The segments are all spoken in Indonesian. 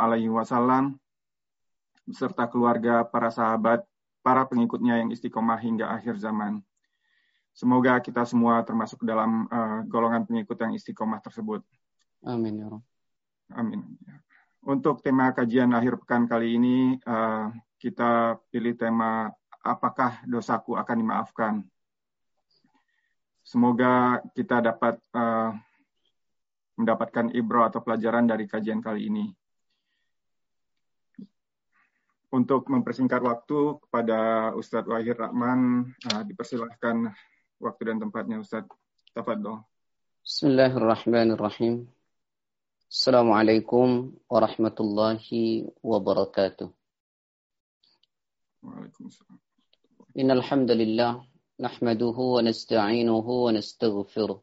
Alaihi Wasallam beserta keluarga, para sahabat, para pengikutnya yang istiqomah hingga akhir zaman. Semoga kita semua termasuk dalam uh, golongan pengikut yang istiqomah tersebut. Amin ya Rabb. Amin. Untuk tema kajian akhir pekan kali ini, uh, kita pilih tema apakah dosaku akan dimaafkan. Semoga kita dapat uh, mendapatkan ibro atau pelajaran dari kajian kali ini. Untuk mempersingkat waktu kepada Ustadz Wahid Rahman, uh, dipersilahkan waktu dan tempatnya Ustaz. Tafadhol. Bismillahirrahmanirrahim. Assalamualaikum warahmatullahi wabarakatuh. Waalaikumsalam. Innal hamdalillah nahmaduhu wa nasta'inuhu wa nastaghfiruh.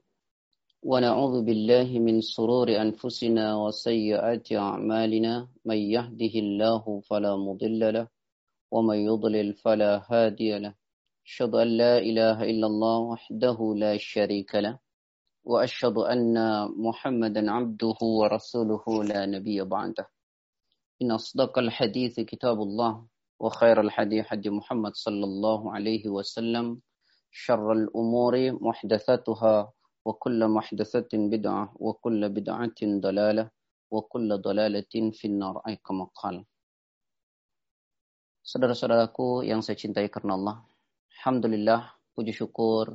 ونعوذ بالله من سرور أنفسنا وسيئات أعمالنا من يهده الله فلا مضل له ومن يضلل فلا هادي له. أشهد أن لا إله إلا الله وحده لا شريك له وأشهد أن محمدا عبده ورسوله لا نبي بعده. إن أصدق الحديث كتاب الله وخير الحديث حديث محمد صلى الله عليه وسلم شر الأمور محدثاتها وكل محدثة بدعة وكل بدعة ضلالة وكل ضلالة في النار أي كما قال Saudara-saudaraku yang saya cintai karena Allah, Alhamdulillah, puji syukur.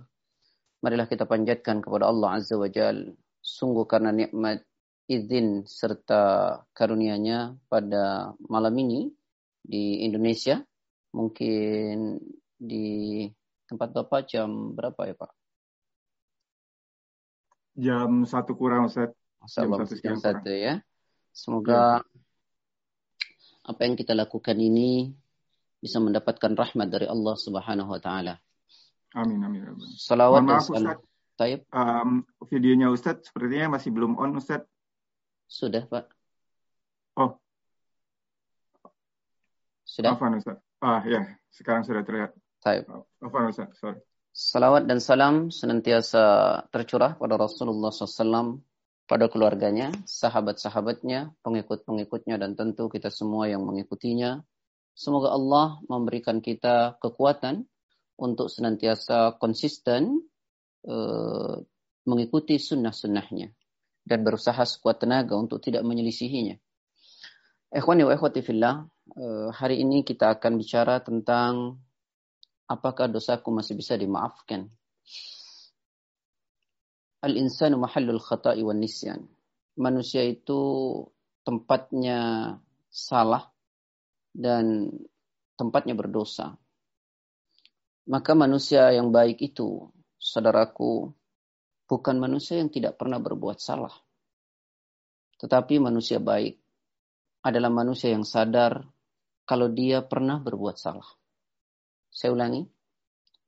Marilah kita panjatkan kepada Allah Azza wa Jal. Sungguh karena nikmat izin serta karunia-Nya pada malam ini di Indonesia. Mungkin di tempat Bapak jam berapa ya Pak? Jam satu kurang Ustaz. Jam, satu, jam satu ya. Semoga ya. apa yang kita lakukan ini bisa mendapatkan rahmat dari Allah Subhanahu wa taala. Amin amin. Salawat dan salam. Taib. Um, videonya Ustaz sepertinya masih belum on Ustaz. Sudah, Pak. Oh. Sudah? Afan Ustaz. Ah, ya. Sekarang sudah terlihat. Taib. Afan Ustaz, sorry. Salawat dan salam senantiasa tercurah pada Rasulullah SAW, pada keluarganya, sahabat-sahabatnya, pengikut-pengikutnya, dan tentu kita semua yang mengikutinya Semoga Allah memberikan kita kekuatan untuk senantiasa konsisten uh, mengikuti sunnah-sunnahnya dan berusaha sekuat tenaga untuk tidak menyelisihinya. Ikhwani wa ikhwati fillah, uh, hari ini kita akan bicara tentang apakah dosaku masih bisa dimaafkan. Al-insanu mahallul khata'i wan nisyan. Manusia itu tempatnya salah dan tempatnya berdosa. Maka manusia yang baik itu, saudaraku, bukan manusia yang tidak pernah berbuat salah. Tetapi manusia baik adalah manusia yang sadar kalau dia pernah berbuat salah. Saya ulangi,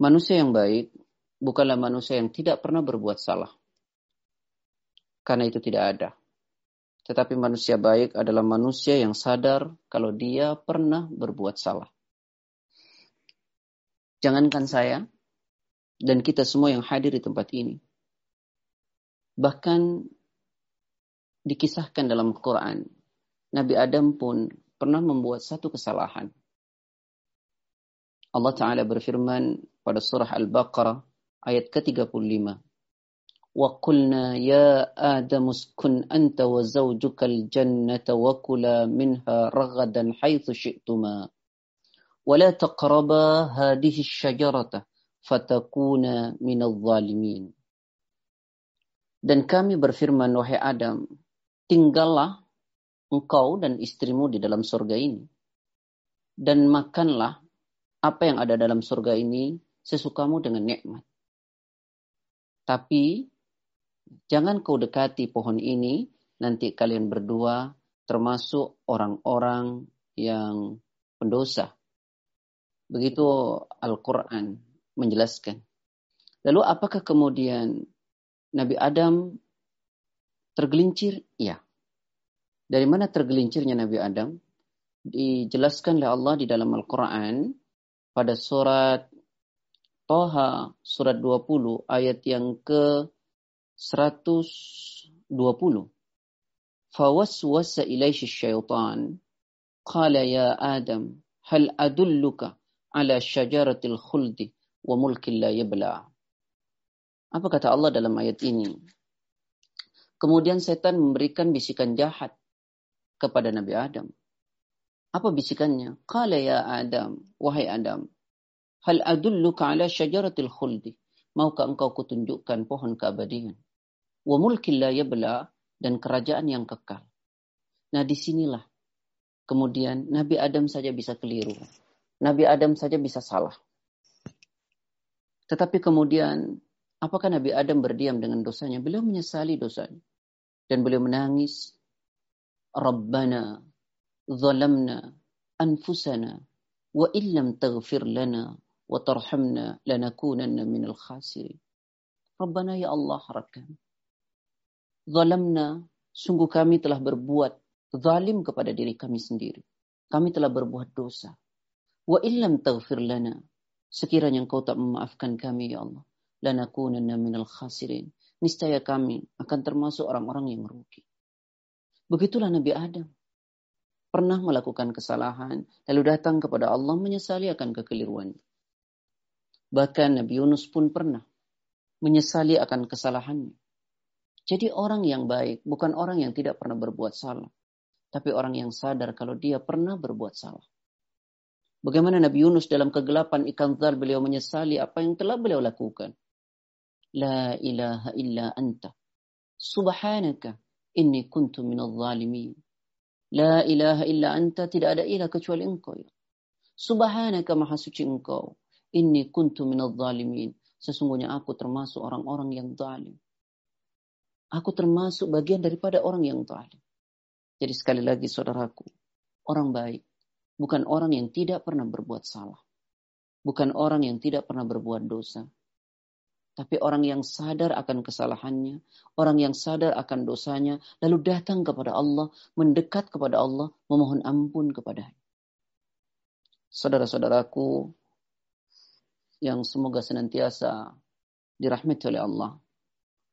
manusia yang baik bukanlah manusia yang tidak pernah berbuat salah. Karena itu tidak ada. Tetapi manusia baik adalah manusia yang sadar kalau dia pernah berbuat salah. Jangankan saya dan kita semua yang hadir di tempat ini. Bahkan dikisahkan dalam Quran, Nabi Adam pun pernah membuat satu kesalahan. Allah Ta'ala berfirman pada surah Al-Baqarah ayat ke-35. وقلنا يا آدم اسكن أنت وزوجك الجنة وكلا منها رغدا حيث شئتما ولا تقربا هذه الشجرة فتكونا من الظالمين Dan kami berfirman, wahai Adam, tinggallah engkau dan istrimu di dalam surga ini. Dan makanlah apa yang ada dalam surga ini sesukamu dengan nikmat. Tapi Jangan kau dekati pohon ini, nanti kalian berdua termasuk orang-orang yang pendosa. Begitu Al-Quran menjelaskan. Lalu apakah kemudian Nabi Adam tergelincir? Ya. Dari mana tergelincirnya Nabi Adam? Dijelaskan oleh Allah di dalam Al-Quran pada surat Toha surat 20 ayat yang ke 120. Fawaswasa ilaihi syaitan qala ya Adam hal adulluka ala syajaratil khuldi wa mulkin la yabla. Apa kata Allah dalam ayat ini? Kemudian setan memberikan bisikan jahat kepada Nabi Adam. Apa bisikannya? Qala ya Adam, wahai Adam, hal adulluka ala syajaratil khuldi? Maukah engkau kutunjukkan pohon keabadian? Wa mulkin la yabla dan kerajaan yang kekal. Nah di sinilah kemudian Nabi Adam saja bisa keliru. Nabi Adam saja bisa salah. Tetapi kemudian apakah Nabi Adam berdiam dengan dosanya? Beliau menyesali dosanya. Dan beliau menangis. Rabbana anfusana wa illam taghfir lana wa tarhamna lanakunanna minal khasirin. Rabbana ya Allah harapkan. Zalamna, sungguh kami telah berbuat zalim kepada diri kami sendiri. Kami telah berbuat dosa. Wa illam taghfir lana, sekiranya engkau tak memaafkan kami ya Allah, lanakunanna minal khasirin. Niscaya kami akan termasuk orang-orang yang merugi. Begitulah Nabi Adam. Pernah melakukan kesalahan, lalu datang kepada Allah menyesali akan kekeliruannya. Bahkan Nabi Yunus pun pernah menyesali akan kesalahannya. Jadi orang yang baik bukan orang yang tidak pernah berbuat salah. Tapi orang yang sadar kalau dia pernah berbuat salah. Bagaimana Nabi Yunus dalam kegelapan ikan zal beliau menyesali apa yang telah beliau lakukan. La ilaha illa anta. Subhanaka inni kuntu minal zalimin. La ilaha illa anta tidak ada ilah kecuali engkau. Ya. Subhanaka maha suci engkau. Inni kuntu minadh zalimin. Sesungguhnya aku termasuk orang-orang yang zalim. Aku termasuk bagian daripada orang yang zalim. Jadi sekali lagi saudaraku, orang baik bukan orang yang tidak pernah berbuat salah. Bukan orang yang tidak pernah berbuat dosa. Tapi orang yang sadar akan kesalahannya, orang yang sadar akan dosanya, lalu datang kepada Allah, mendekat kepada Allah, memohon ampun kepadanya. Saudara-saudaraku, yang semoga senantiasa dirahmati oleh Allah.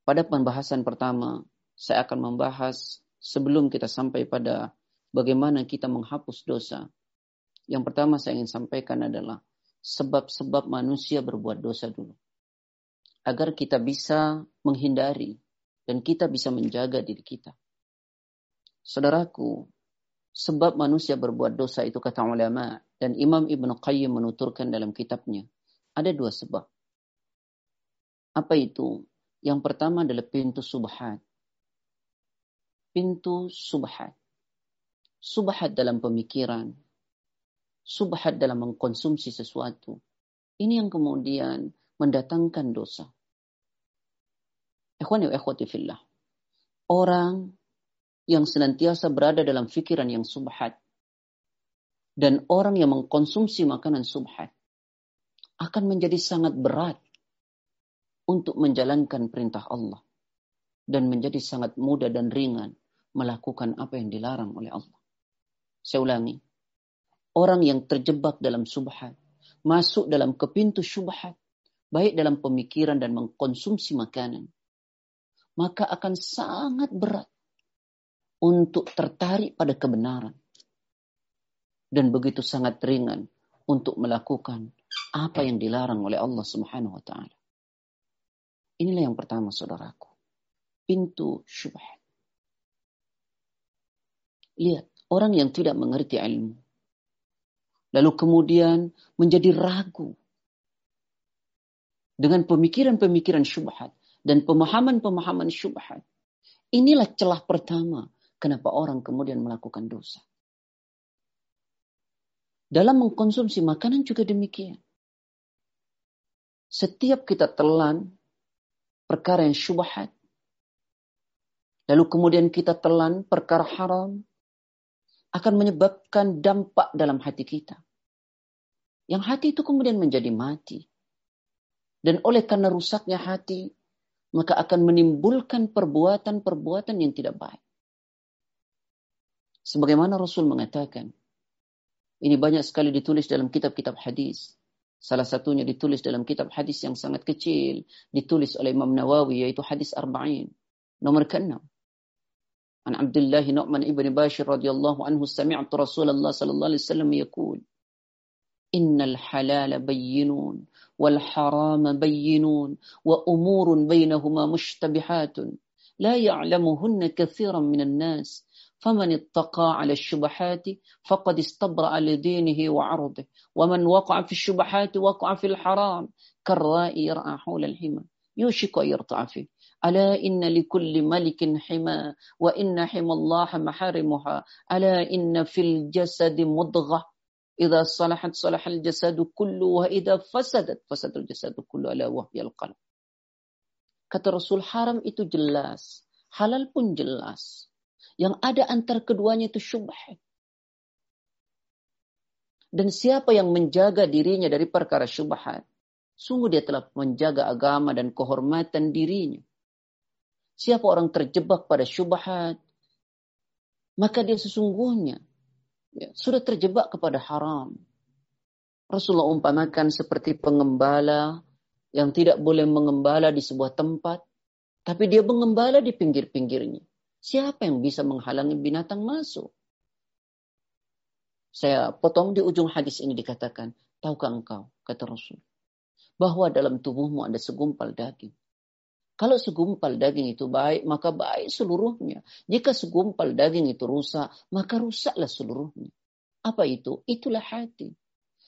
Pada pembahasan pertama, saya akan membahas sebelum kita sampai pada bagaimana kita menghapus dosa. Yang pertama saya ingin sampaikan adalah sebab-sebab manusia berbuat dosa dulu. Agar kita bisa menghindari dan kita bisa menjaga diri kita. Saudaraku, sebab manusia berbuat dosa itu kata ulama dan Imam Ibn Qayyim menuturkan dalam kitabnya ada dua sebab. Apa itu? Yang pertama adalah pintu subhat. Pintu subhat. Subhat dalam pemikiran. Subhat dalam mengkonsumsi sesuatu. Ini yang kemudian mendatangkan dosa. Ikhwani wa ikhwati fillah. Orang yang senantiasa berada dalam fikiran yang subhat. Dan orang yang mengkonsumsi makanan subhat akan menjadi sangat berat untuk menjalankan perintah Allah dan menjadi sangat mudah dan ringan melakukan apa yang dilarang oleh Allah. Saya ulangi, orang yang terjebak dalam subhat, masuk dalam kepintu subhat, baik dalam pemikiran dan mengkonsumsi makanan, maka akan sangat berat untuk tertarik pada kebenaran. Dan begitu sangat ringan untuk melakukan apa yang dilarang oleh Allah Subhanahu wa taala. Inilah yang pertama saudaraku. Pintu syubhat. Lihat, orang yang tidak mengerti ilmu. Lalu kemudian menjadi ragu. Dengan pemikiran-pemikiran syubhat dan pemahaman-pemahaman syubhat. Inilah celah pertama kenapa orang kemudian melakukan dosa. Dalam mengkonsumsi makanan juga demikian. Setiap kita telan perkara yang syubhat, lalu kemudian kita telan perkara haram, akan menyebabkan dampak dalam hati kita. Yang hati itu kemudian menjadi mati. Dan oleh karena rusaknya hati, maka akan menimbulkan perbuatan-perbuatan yang tidak baik. Sebagaimana Rasul mengatakan, ini banyak sekali ditulis dalam kitab-kitab hadis. Salah satunya ditulis dalam kitab hadis yang sangat kecil, ditulis oleh Imam Nawawi, yaitu hadis Arba'in, nomor ke-6. An Abdullah Nu'man ibn Bashir radhiyallahu anhu sami'tu Rasulullah sallallahu alaihi wasallam yaqul Innal halala bayyinun والحرام بينون وأمور بينهما مشتبهات لا يعلمهن كثيرا من الناس فمن اتقى على الشبهات فقد استبرأ لدينه وعرضه ومن وقع في الشبهات وقع في الحرام كالرائي يرعى حول الحمى يوشك أن يرتع فيه. ألا إن لكل ملك حمى وإن حمى الله محارمها. ألا إن في الجسد مضغة Idza salahat salahal jasadu kullu wa idza fasadat fasadul jasadu kullu ala wahyal qalb. Kata Rasul haram itu jelas, halal pun jelas. Yang ada antar keduanya itu syubhat. Dan siapa yang menjaga dirinya dari perkara syubhat, sungguh dia telah menjaga agama dan kehormatan dirinya. Siapa orang terjebak pada syubhat, maka dia sesungguhnya ya, sudah terjebak kepada haram. Rasulullah umpamakan seperti pengembala yang tidak boleh mengembala di sebuah tempat, tapi dia mengembala di pinggir-pinggirnya. Siapa yang bisa menghalangi binatang masuk? Saya potong di ujung hadis ini dikatakan, tahukah engkau, kata Rasul, bahwa dalam tubuhmu ada segumpal daging. Kalau segumpal daging itu baik, maka baik seluruhnya. Jika segumpal daging itu rusak, maka rusaklah seluruhnya. Apa itu? Itulah hati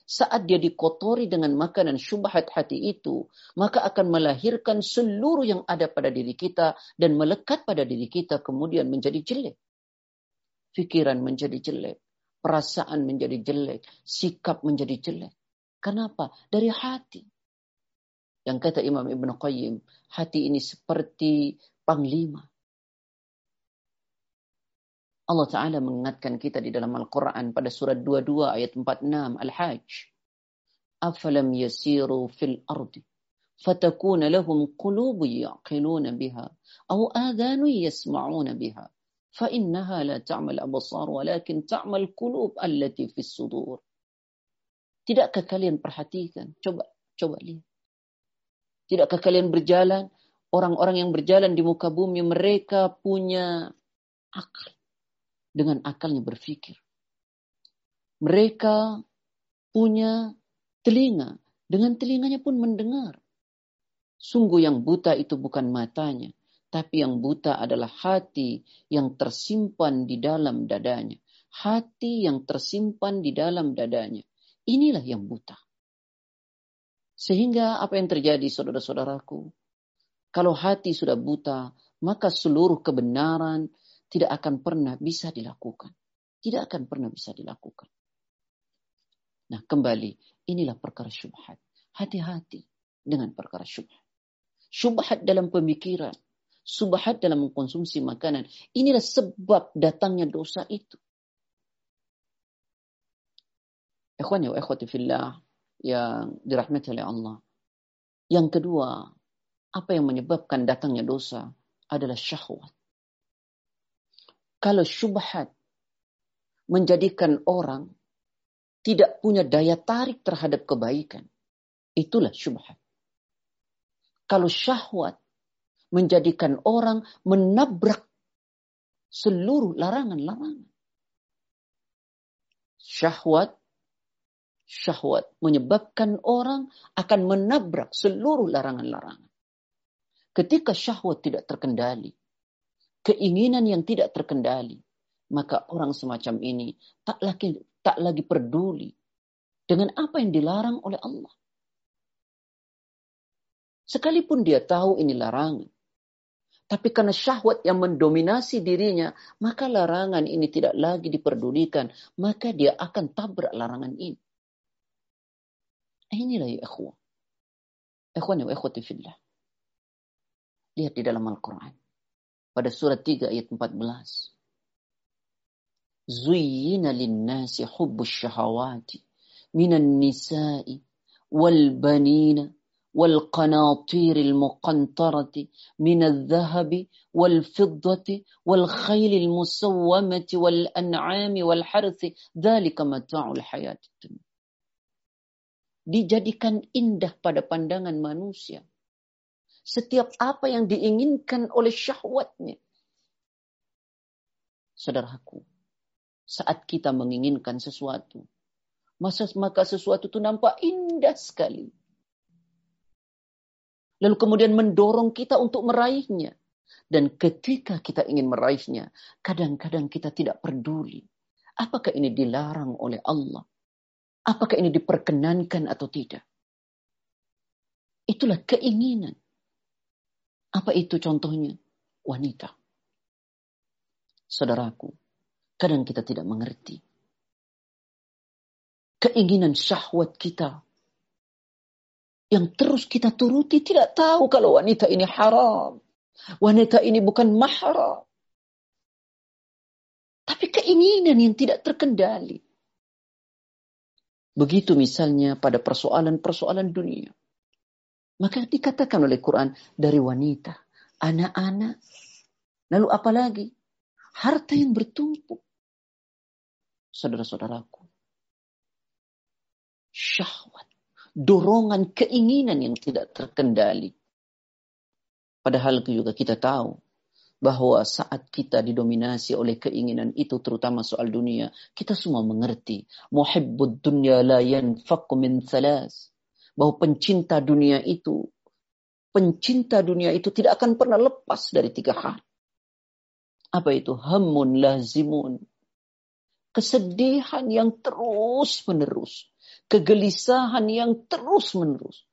saat dia dikotori dengan makanan syubhat hati itu, maka akan melahirkan seluruh yang ada pada diri kita dan melekat pada diri kita kemudian menjadi jelek. Pikiran menjadi jelek, perasaan menjadi jelek, sikap menjadi jelek. Kenapa? Dari hati. Yang kata Imam Ibn Qayyim, hati ini seperti panglima. Allah Ta'ala mengingatkan kita di dalam Al-Quran pada surat 22 ayat 46 Al-Hajj. Afalam yasiru fil ardi lahum qulubu yaqiluna biha aw adhanu yasma'una biha fa innaha la ta'mal absar walakin ta'mal qulub allati fis sudur. Tidakkah kalian perhatikan? Coba coba lihat. Tidakkah kalian berjalan orang-orang yang berjalan di muka bumi mereka punya akal dengan akalnya berpikir. Mereka punya telinga, dengan telinganya pun mendengar. Sungguh yang buta itu bukan matanya, tapi yang buta adalah hati yang tersimpan di dalam dadanya. Hati yang tersimpan di dalam dadanya. Inilah yang buta. Sehingga apa yang terjadi saudara-saudaraku? Kalau hati sudah buta, maka seluruh kebenaran, tidak akan pernah bisa dilakukan. Tidak akan pernah bisa dilakukan. Nah kembali, inilah perkara syubhat. Hati-hati dengan perkara syubhat. Syubhat dalam pemikiran. Subhat dalam mengkonsumsi makanan. Inilah sebab datangnya dosa itu. Ikhwani wa ikhwati fillah yang dirahmati oleh Allah. Yang kedua, apa yang menyebabkan datangnya dosa adalah syahwat. Kalau syubhat menjadikan orang tidak punya daya tarik terhadap kebaikan, itulah syubhat. Kalau syahwat menjadikan orang menabrak seluruh larangan-larangan. Syahwat syahwat menyebabkan orang akan menabrak seluruh larangan-larangan. Ketika syahwat tidak terkendali, keinginan yang tidak terkendali, maka orang semacam ini tak lagi tak lagi peduli dengan apa yang dilarang oleh Allah. Sekalipun dia tahu ini larangan, tapi karena syahwat yang mendominasi dirinya, maka larangan ini tidak lagi diperdulikan, maka dia akan tabrak larangan ini. أيني لا يا أخوة. أخواني وأخوتي في الله. lihat di dalam Al-Quran pada surat 3 ayat 14 زين للناس حب الشهوات من النساء والبنين والقناطير المقنطرة من الذهب والفضة والخيل المسومة والأنعام والحرث. ذلك متاع الحياة الدنيا. Dijadikan indah pada pandangan manusia setiap apa yang diinginkan oleh syahwatnya. Saudaraku, saat kita menginginkan sesuatu, maka sesuatu itu nampak indah sekali. Lalu kemudian mendorong kita untuk meraihnya. Dan ketika kita ingin meraihnya, kadang-kadang kita tidak peduli. Apakah ini dilarang oleh Allah? Apakah ini diperkenankan atau tidak? Itulah keinginan. Apa itu contohnya? Wanita. Saudaraku, kadang kita tidak mengerti. Keinginan syahwat kita yang terus kita turuti tidak tahu kalau wanita ini haram. Wanita ini bukan mahram. Tapi keinginan yang tidak terkendali. Begitu misalnya pada persoalan-persoalan dunia. Maka dikatakan oleh Quran dari wanita, anak-anak, lalu apalagi harta yang bertumpuk. Saudara-saudaraku, syahwat dorongan keinginan yang tidak terkendali. Padahal juga kita tahu bahwa saat kita didominasi oleh keinginan itu terutama soal dunia, kita semua mengerti muhibbud dunya la yanfaqu min thalas. Bahwa pencinta dunia itu pencinta dunia itu tidak akan pernah lepas dari tiga hal. Apa itu? Hamun lazimun. Kesedihan yang terus menerus kegelisahan yang terus-menerus.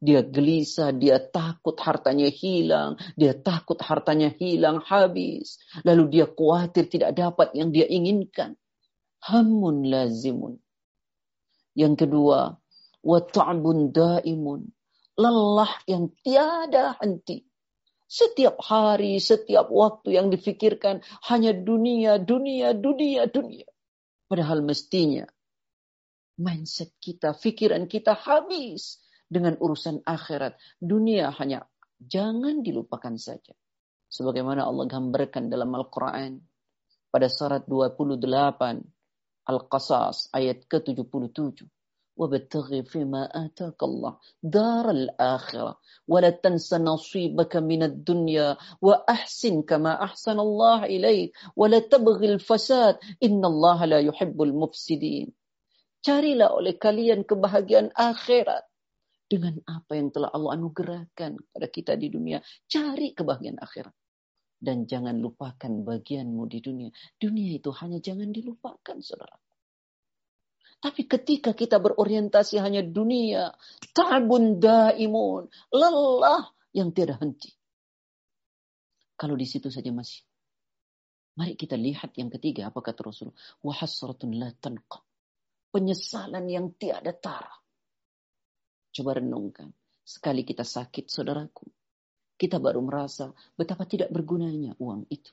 Dia gelisah, dia takut hartanya hilang, dia takut hartanya hilang habis. Lalu dia khawatir tidak dapat yang dia inginkan. Hamun lazimun. Yang kedua, wata'bun daimun. Lelah yang tiada henti. Setiap hari, setiap waktu yang difikirkan hanya dunia, dunia, dunia, dunia. Padahal mestinya mindset kita, pikiran kita habis dengan urusan akhirat. Dunia hanya jangan dilupakan saja. Sebagaimana Allah gambarkan dalam Al-Quran pada surat 28 Al-Qasas ayat ke-77. وابتغ فيما آتاك الله دار الآخرة ولا تنس نصيبك من الدنيا وأحسن كما أحسن الله إليك ولا تبغي الفساد إن الله لا يحب المفسدين Carilah oleh kalian kebahagiaan akhirat. Dengan apa yang telah Allah anugerahkan pada kita di dunia. Cari kebahagiaan akhirat. Dan jangan lupakan bagianmu di dunia. Dunia itu hanya jangan dilupakan, saudara. Tapi ketika kita berorientasi hanya dunia, ta'bun daimun, lelah yang tiada henti. Kalau di situ saja masih. Mari kita lihat yang ketiga, apa kata Rasulullah? Wahasratun penyesalan yang tiada tara. Coba renungkan. Sekali kita sakit, saudaraku. Kita baru merasa betapa tidak bergunanya uang itu.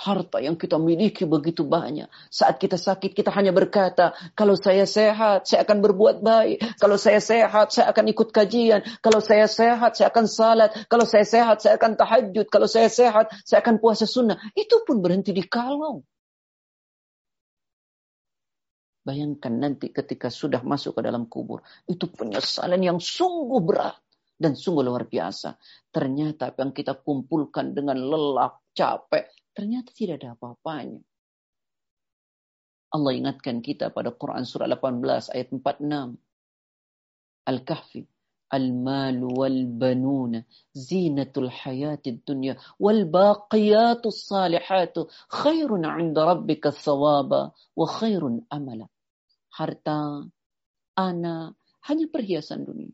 Harta yang kita miliki begitu banyak. Saat kita sakit, kita hanya berkata, kalau saya sehat, saya akan berbuat baik. Kalau saya sehat, saya akan ikut kajian. Kalau saya sehat, saya akan salat. Kalau saya sehat, saya akan tahajud. Kalau saya sehat, saya akan puasa sunnah. Itu pun berhenti di kalau. Bayangkan nanti ketika sudah masuk ke dalam kubur. Itu penyesalan yang sungguh berat. Dan sungguh luar biasa. Ternyata apa yang kita kumpulkan dengan lelah, capek. Ternyata tidak ada apa-apanya. Allah ingatkan kita pada Quran surah 18 ayat 46. Al-Kahfi. المال والبنون زينة الحياة الدنيا والباقيات الصالحات خير عند ربك الثواب وخير أملا harta, anak, hanya perhiasan dunia.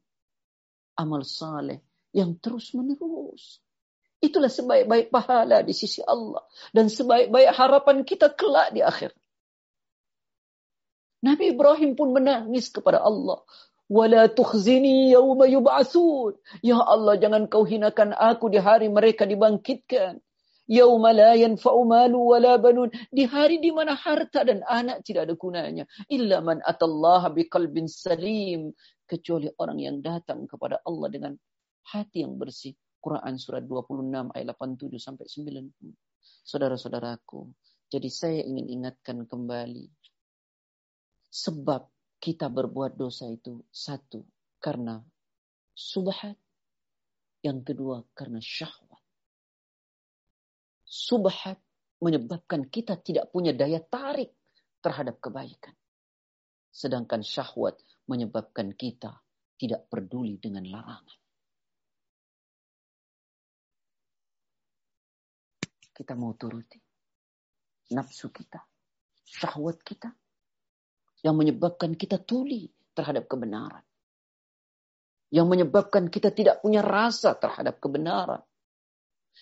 Amal saleh yang terus menerus. Itulah sebaik-baik pahala di sisi Allah. Dan sebaik-baik harapan kita kelak di akhir. Nabi Ibrahim pun menangis kepada Allah. Wala tukhzini yawma yub'atsun. Ya Allah, jangan kau hinakan aku di hari mereka dibangkitkan. Yauma la yanfa'u malu wala banun. Di hari di mana harta dan anak tidak ada gunanya. Illa man atallaha biqalbin salim. Kecuali orang yang datang kepada Allah dengan hati yang bersih. Quran surat 26 ayat 87 sampai 90. Saudara-saudaraku, jadi saya ingin ingatkan kembali. Sebab kita berbuat dosa itu satu karena subhat, yang kedua karena syahwat. Subhat menyebabkan kita tidak punya daya tarik terhadap kebaikan. Sedangkan syahwat menyebabkan kita tidak peduli dengan larangan. Kita mau turuti nafsu kita, syahwat kita, yang menyebabkan kita tuli terhadap kebenaran. Yang menyebabkan kita tidak punya rasa terhadap kebenaran.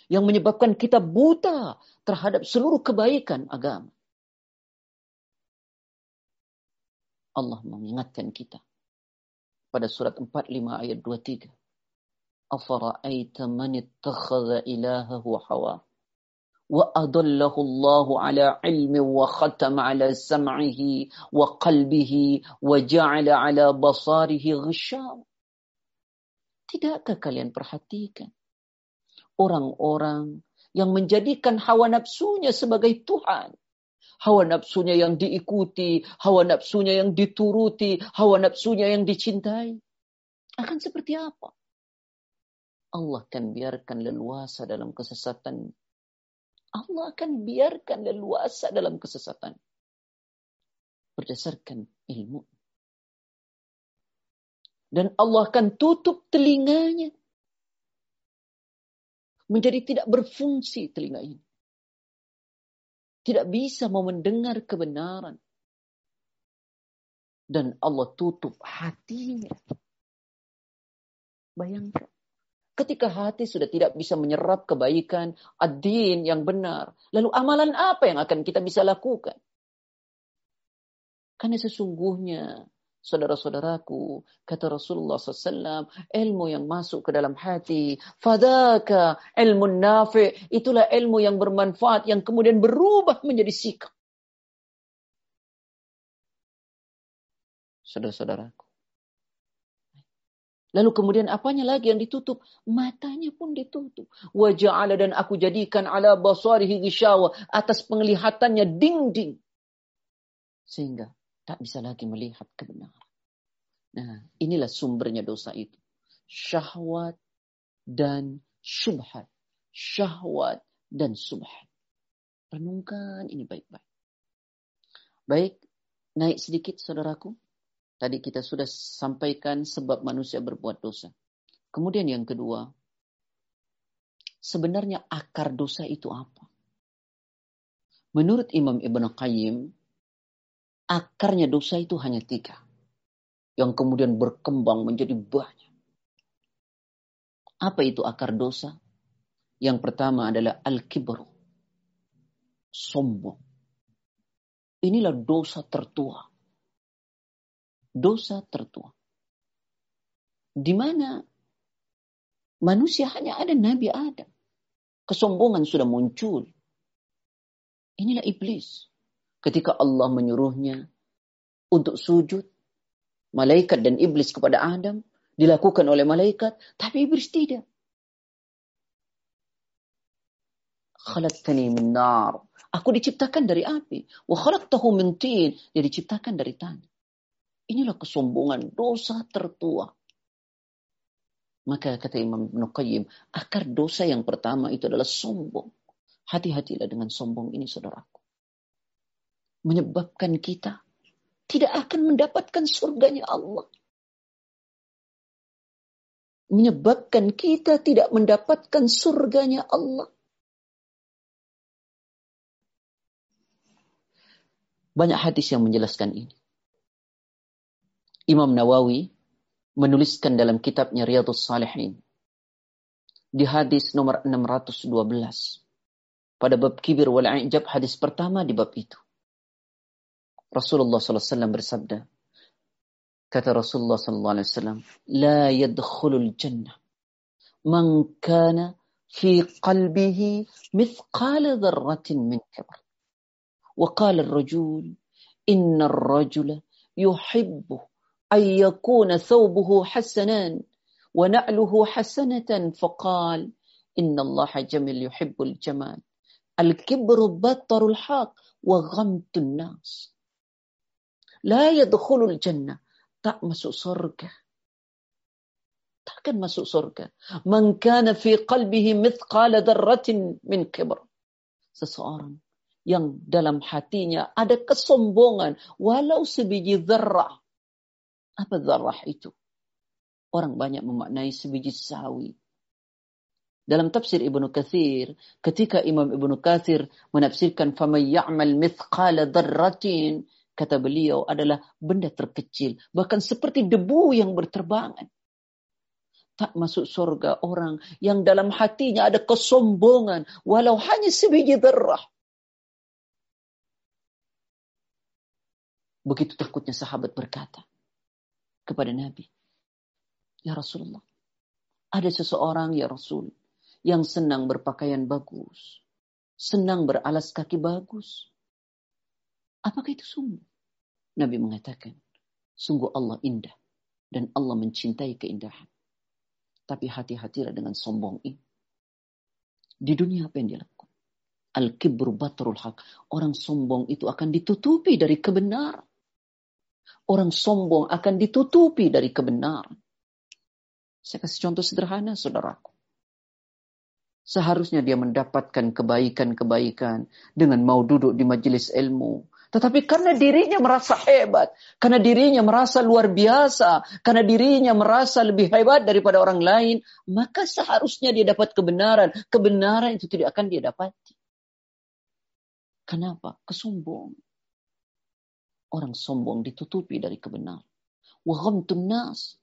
Yang menyebabkan kita buta terhadap seluruh kebaikan agama. Allah mengingatkan kita pada surat 45 ayat 23. Afara'aita man ittakhadha ilahahu hawa ilmi wa khatama ala sam'ihi wa qalbihi wa ja'ala ala basarihi ghishaw. Tidakkah kalian perhatikan orang-orang yang menjadikan hawa nafsunya sebagai Tuhan? hawa nafsunya yang diikuti, hawa nafsunya yang dituruti, hawa nafsunya yang dicintai. Akan seperti apa? Allah akan biarkan leluasa dalam kesesatan. Allah akan biarkan leluasa dalam kesesatan. Berdasarkan ilmu. Dan Allah akan tutup telinganya. Menjadi tidak berfungsi telinga ini tidak bisa mau mendengar kebenaran. Dan Allah tutup hatinya. Bayangkan. Ketika hati sudah tidak bisa menyerap kebaikan, adin yang benar. Lalu amalan apa yang akan kita bisa lakukan? Karena sesungguhnya saudara-saudaraku, kata Rasulullah SAW, ilmu yang masuk ke dalam hati, fadaka ilmu nafi, itulah ilmu yang bermanfaat, yang kemudian berubah menjadi sikap. Saudara-saudaraku. Lalu kemudian apanya lagi yang ditutup? Matanya pun ditutup. Wajah dan aku jadikan ala basarihi gishawa. Atas penglihatannya dinding. Sehingga tak bisa lagi melihat kebenaran. Nah, inilah sumbernya dosa itu. Syahwat dan syubhat. Syahwat dan subhat. Renungkan ini baik-baik. Baik, naik sedikit saudaraku. Tadi kita sudah sampaikan sebab manusia berbuat dosa. Kemudian yang kedua, sebenarnya akar dosa itu apa? Menurut Imam Ibn Qayyim, akarnya dosa itu hanya tiga. Yang kemudian berkembang menjadi banyak. Apa itu akar dosa? Yang pertama adalah al-kibru. Sombong. Inilah dosa tertua. Dosa tertua. Di mana manusia hanya ada Nabi Adam. Kesombongan sudah muncul. Inilah iblis ketika Allah menyuruhnya untuk sujud, malaikat dan iblis kepada Adam dilakukan oleh malaikat, tapi iblis tidak. Khalaqtani min nar. Aku diciptakan dari api. Wa khalaqtahu min tin. Dia diciptakan dari tanah. Inilah kesombongan dosa tertua. Maka kata Imam Ibn akar dosa yang pertama itu adalah sombong. Hati-hatilah dengan sombong ini saudaraku menyebabkan kita tidak akan mendapatkan surganya Allah. Menyebabkan kita tidak mendapatkan surganya Allah. Banyak hadis yang menjelaskan ini. Imam Nawawi menuliskan dalam kitabnya Riyadhus Salihin di hadis nomor 612 pada bab kibir wal ijab hadis pertama di bab itu. Rasulullah SAW bersabda, kata Rasulullah SAW, لا يدخل الجنة من كان في قلبه مثقال ذرة من كبر وقال الرجل إن الرجل يحب أن يكون ثوبه حسنا ونعله حسنة فقال إن الله جميل يحب الجمال. الكبر بطر الحق وغمت الناس. لا يدخل الجنة تأمس سرقة تأمس سرقة من كان في قلبه مثقال ذرة من كبر. سسارا yang dalam hatinya ada kesombongan walau sebiji zarrah Apa zarrah itu? Orang banyak memaknai sebiji sawi. Dalam tafsir Ibnu Katsir, ketika Imam Ibnu Katsir menafsirkan faman ya'mal mithqala dzarratin, kata beliau adalah benda terkecil, bahkan seperti debu yang berterbangan. Tak masuk surga orang yang dalam hatinya ada kesombongan, walau hanya sebiji dzarrah. Begitu takutnya sahabat berkata kepada Nabi, Ya Rasulullah, ada seseorang ya Rasul yang senang berpakaian bagus, senang beralas kaki bagus. Apakah itu sungguh? Nabi mengatakan, sungguh Allah indah dan Allah mencintai keindahan. Tapi hati-hatilah dengan sombong ini. Di dunia apa yang dia lakukan? Al-kibru batrul haq. Orang sombong itu akan ditutupi dari kebenaran. Orang sombong akan ditutupi dari kebenaran. Saya kasih contoh sederhana, saudaraku. Seharusnya dia mendapatkan kebaikan-kebaikan dengan mau duduk di majelis ilmu. Tetapi karena dirinya merasa hebat, karena dirinya merasa luar biasa, karena dirinya merasa lebih hebat daripada orang lain, maka seharusnya dia dapat kebenaran. Kebenaran itu tidak akan dia dapati. Kenapa? Kesombongan orang sombong ditutupi dari kebenaran. Nas.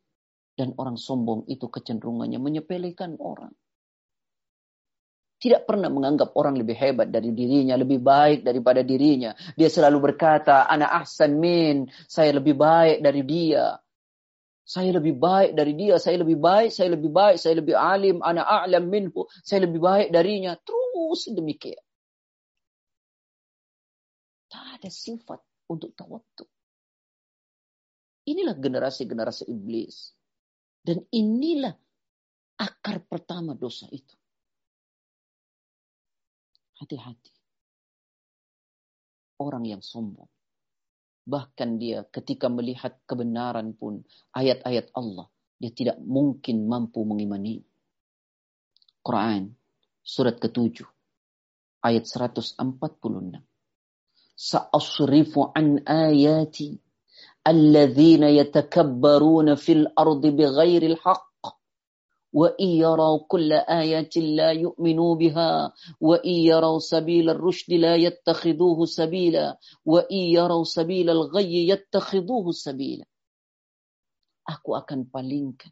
Dan orang sombong itu kecenderungannya menyepelekan orang. Tidak pernah menganggap orang lebih hebat dari dirinya, lebih baik daripada dirinya. Dia selalu berkata, anak ahsan min, saya lebih baik dari dia. Saya lebih baik dari dia, saya lebih baik, saya lebih baik, saya lebih alim, anak a'lam minhu, saya lebih baik darinya. Terus demikian. Tak ada sifat untuk tawattu. Inilah generasi-generasi iblis. Dan inilah akar pertama dosa itu. Hati-hati. Orang yang sombong. Bahkan dia ketika melihat kebenaran pun ayat-ayat Allah. Dia tidak mungkin mampu mengimani. Quran surat ketujuh ayat 146 sa'asrifu aku akan palingkan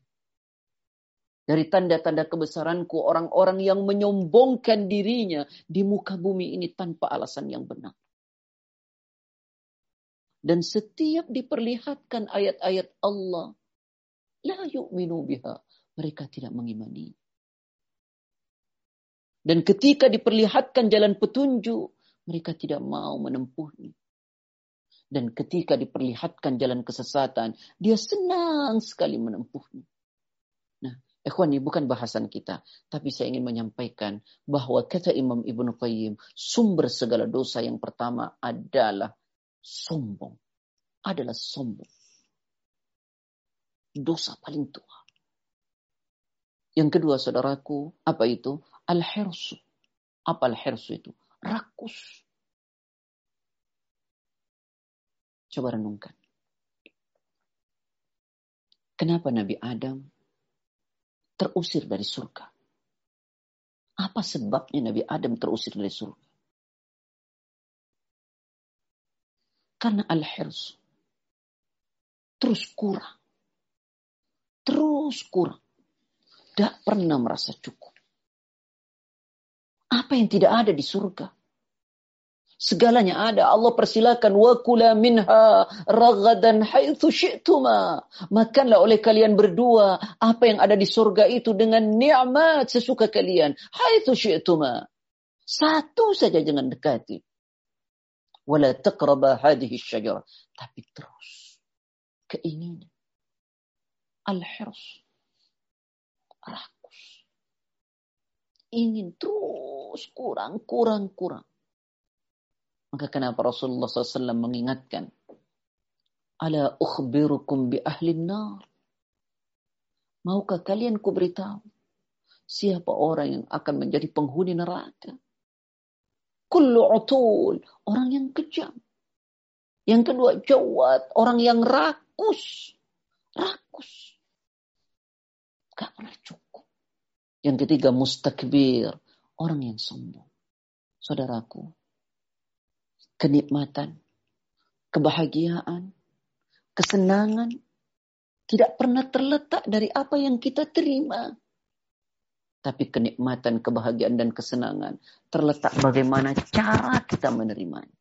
dari tanda-tanda kebesaranku orang-orang yang menyombongkan dirinya di muka bumi ini tanpa alasan yang benar. Dan setiap diperlihatkan ayat-ayat Allah, la yu'minu biha. Mereka tidak mengimani. Dan ketika diperlihatkan jalan petunjuk, mereka tidak mau menempuhnya. Dan ketika diperlihatkan jalan kesesatan, dia senang sekali menempuhnya. Nah, ikhwan ini bukan bahasan kita. Tapi saya ingin menyampaikan bahwa kata Imam Ibn Qayyim, sumber segala dosa yang pertama adalah sombong adalah sombong. Dosa paling tua. Yang kedua saudaraku, apa itu? Al-hirsu. Apa al-hirsu itu? Rakus. Coba renungkan. Kenapa Nabi Adam terusir dari surga? Apa sebabnya Nabi Adam terusir dari surga? Karena al-hirsu. Terus kurang. Terus kurang. Tidak pernah merasa cukup. Apa yang tidak ada di surga? Segalanya ada. Allah persilakan wa kula minha ragadan haitsu syi'tuma. Makanlah oleh kalian berdua apa yang ada di surga itu dengan nikmat sesuka kalian. Haitsu syi'tuma. Satu saja jangan dekati wala taqraba hadhihi syajarah. Tapi terus keinginan. Al-hirs. Rakus. Ingin terus kurang, kurang, kurang. Maka kenapa Rasulullah SAW mengingatkan. Ala ukhbirukum bi ahli nar. Maukah kalian kuberitahu siapa orang yang akan menjadi penghuni neraka? Kullu utul, orang yang kejam. Yang kedua jawat, orang yang rakus. Rakus. Gak pernah cukup. Yang ketiga mustakbir, orang yang sombong. Saudaraku, kenikmatan, kebahagiaan, kesenangan tidak pernah terletak dari apa yang kita terima. Tapi kenikmatan, kebahagiaan, dan kesenangan terletak bagaimana cara kita menerimanya.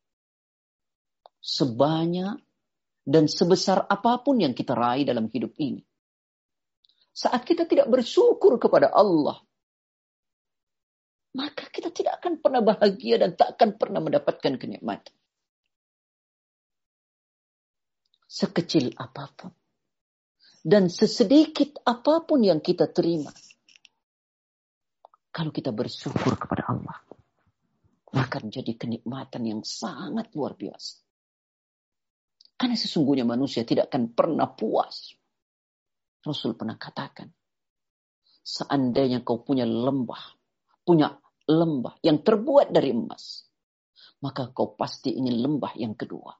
Sebanyak dan sebesar apa pun yang kita raih dalam hidup ini. Saat kita tidak bersyukur kepada Allah, maka kita tidak akan pernah bahagia dan tak akan pernah mendapatkan kenikmatan. Sekecil apa pun. Dan sesedikit apa pun yang kita terima kalau kita bersyukur kepada Allah, maka menjadi kenikmatan yang sangat luar biasa. Karena sesungguhnya manusia tidak akan pernah puas. Rasul pernah katakan, seandainya kau punya lembah, punya lembah yang terbuat dari emas, maka kau pasti ingin lembah yang kedua.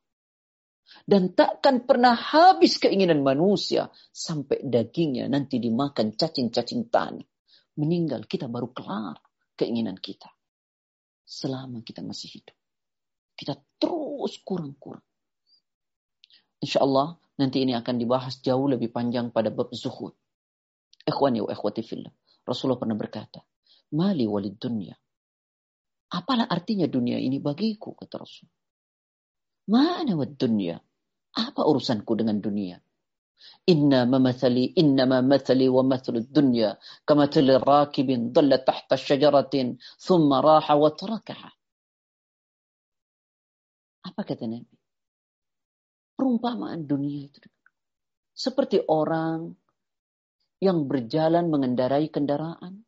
Dan takkan pernah habis keinginan manusia sampai dagingnya nanti dimakan cacing-cacing tanah meninggal, kita baru kelar keinginan kita. Selama kita masih hidup. Kita terus kurang-kurang. Insya Allah nanti ini akan dibahas jauh lebih panjang pada bab zuhud. Ikhwani wa ikhwati fillah. Rasulullah pernah berkata, Mali walid dunia. Apalah artinya dunia ini bagiku, kata Rasul. Mana wad dunia? Apa urusanku dengan dunia? Inna mamathali innama mathali wa mathalu dunya kamathali rakibin dhalla tahta syajaratin thumma raha wa tarakaha. Apa kata Nabi? Perumpamaan dunia itu seperti orang yang berjalan mengendarai kendaraan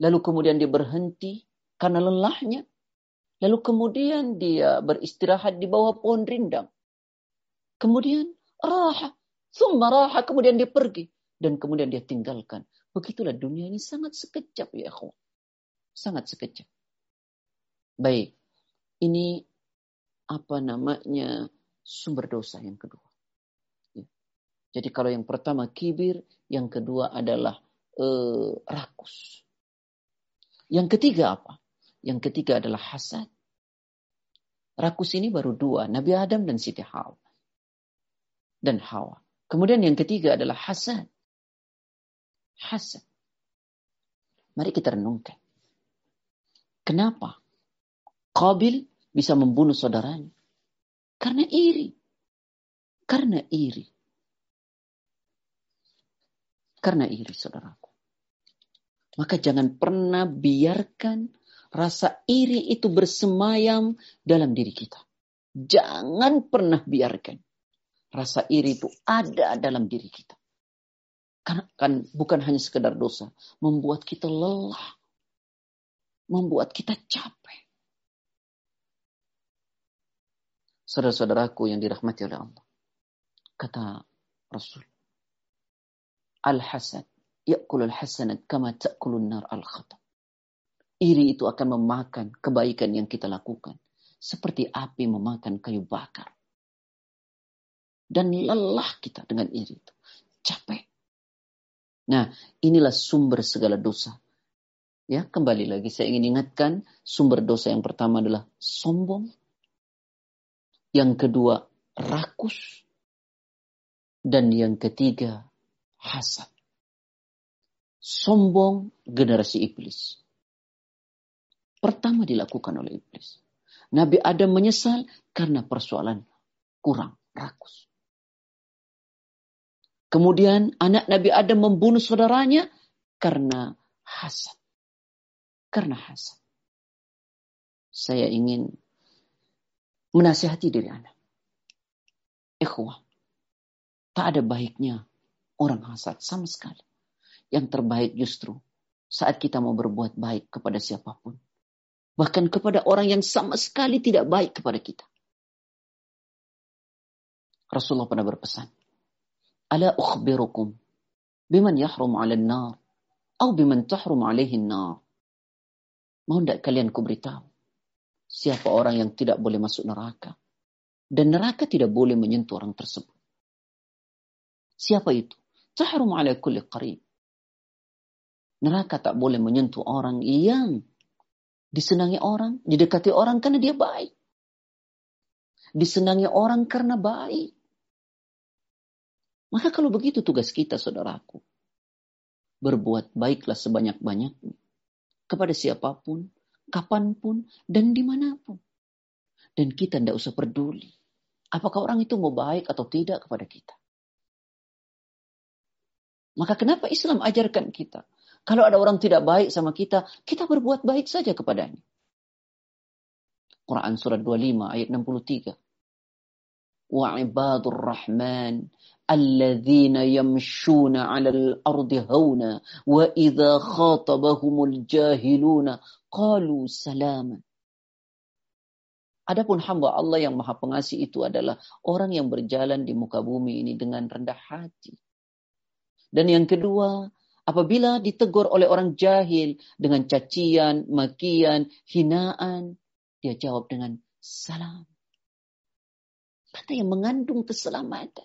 lalu kemudian dia berhenti karena lelahnya Lalu kemudian dia beristirahat di bawah pohon rindang. Kemudian raha Summa raha, kemudian dia pergi. Dan kemudian dia tinggalkan. Begitulah dunia ini sangat sekejap ya akhwat. Sangat sekejap. Baik. Ini apa namanya sumber dosa yang kedua. Ya. Jadi kalau yang pertama kibir, yang kedua adalah eh, rakus. Yang ketiga apa? Yang ketiga adalah hasad. Rakus ini baru dua, Nabi Adam dan Siti Hawa. Dan Hawa. Kemudian yang ketiga adalah hasad. Hasad. Mari kita renungkan. Kenapa Qabil bisa membunuh saudaranya? Karena iri. Karena iri. Karena iri, saudaraku. Maka jangan pernah biarkan rasa iri itu bersemayam dalam diri kita. Jangan pernah biarkan. Rasa iri itu ada dalam diri kita. Karena kan bukan hanya sekedar dosa, membuat kita lelah, membuat kita capek. Saudara-saudaraku yang dirahmati oleh Allah. Kata Rasul. Al-hasad. Ya'kul al-hasanat kama ta'kulun nar al-khata. Iri itu akan memakan kebaikan yang kita lakukan. Seperti api memakan kayu bakar. Dan lelah kita dengan iri itu. Capek. Nah, inilah sumber segala dosa. Ya, kembali lagi saya ingin ingatkan sumber dosa yang pertama adalah sombong. Yang kedua, rakus. Dan yang ketiga, hasad. Sombong generasi iblis. Pertama dilakukan oleh iblis. Nabi Adam menyesal karena persoalan kurang, rakus. Kemudian anak Nabi Adam membunuh saudaranya karena hasad. Karena hasad. Saya ingin menasihati diri anak. Ikhwah, tak ada baiknya orang hasad sama sekali. Yang terbaik justru saat kita mau berbuat baik kepada siapa pun. Bahkan kepada orang yang sama sekali tidak baik kepada kita. Rasulullah pernah berpesan, Ala ukhbirukum biman yahrum 'ala nar atau biman tahrum 'alaihi nar. Mau tidak kalian ku siapa orang yang tidak boleh masuk neraka. Dan neraka tidak boleh menyentuh orang tersebut. Siapa itu? Tahrum ala kulli qarib. Neraka tak boleh menyentuh orang yang disenangi orang, didekati orang karena dia baik. Disenangi orang karena baik. Maka kalau begitu tugas kita saudaraku. Berbuat baiklah sebanyak-banyaknya. Kepada siapa pun, kapan pun, dan di mana pun. Dan kita tidak usah peduli. Apakah orang itu mau baik atau tidak kepada kita. Maka kenapa Islam ajarkan kita? Kalau ada orang tidak baik sama kita, kita berbuat baik saja kepadanya. Quran surat 25 ayat 63. Wa ibadur rahman yamshuna 'alal ardi hauna wa idza khatabahumul jahiluna qalu salama. Adapun hamba Allah yang maha pengasih itu adalah orang yang berjalan di muka bumi ini dengan rendah hati dan yang kedua, apabila ditegur oleh orang jahil dengan cacian, makian, hinaan, dia jawab dengan salam. Kata yang mengandung keselamatan.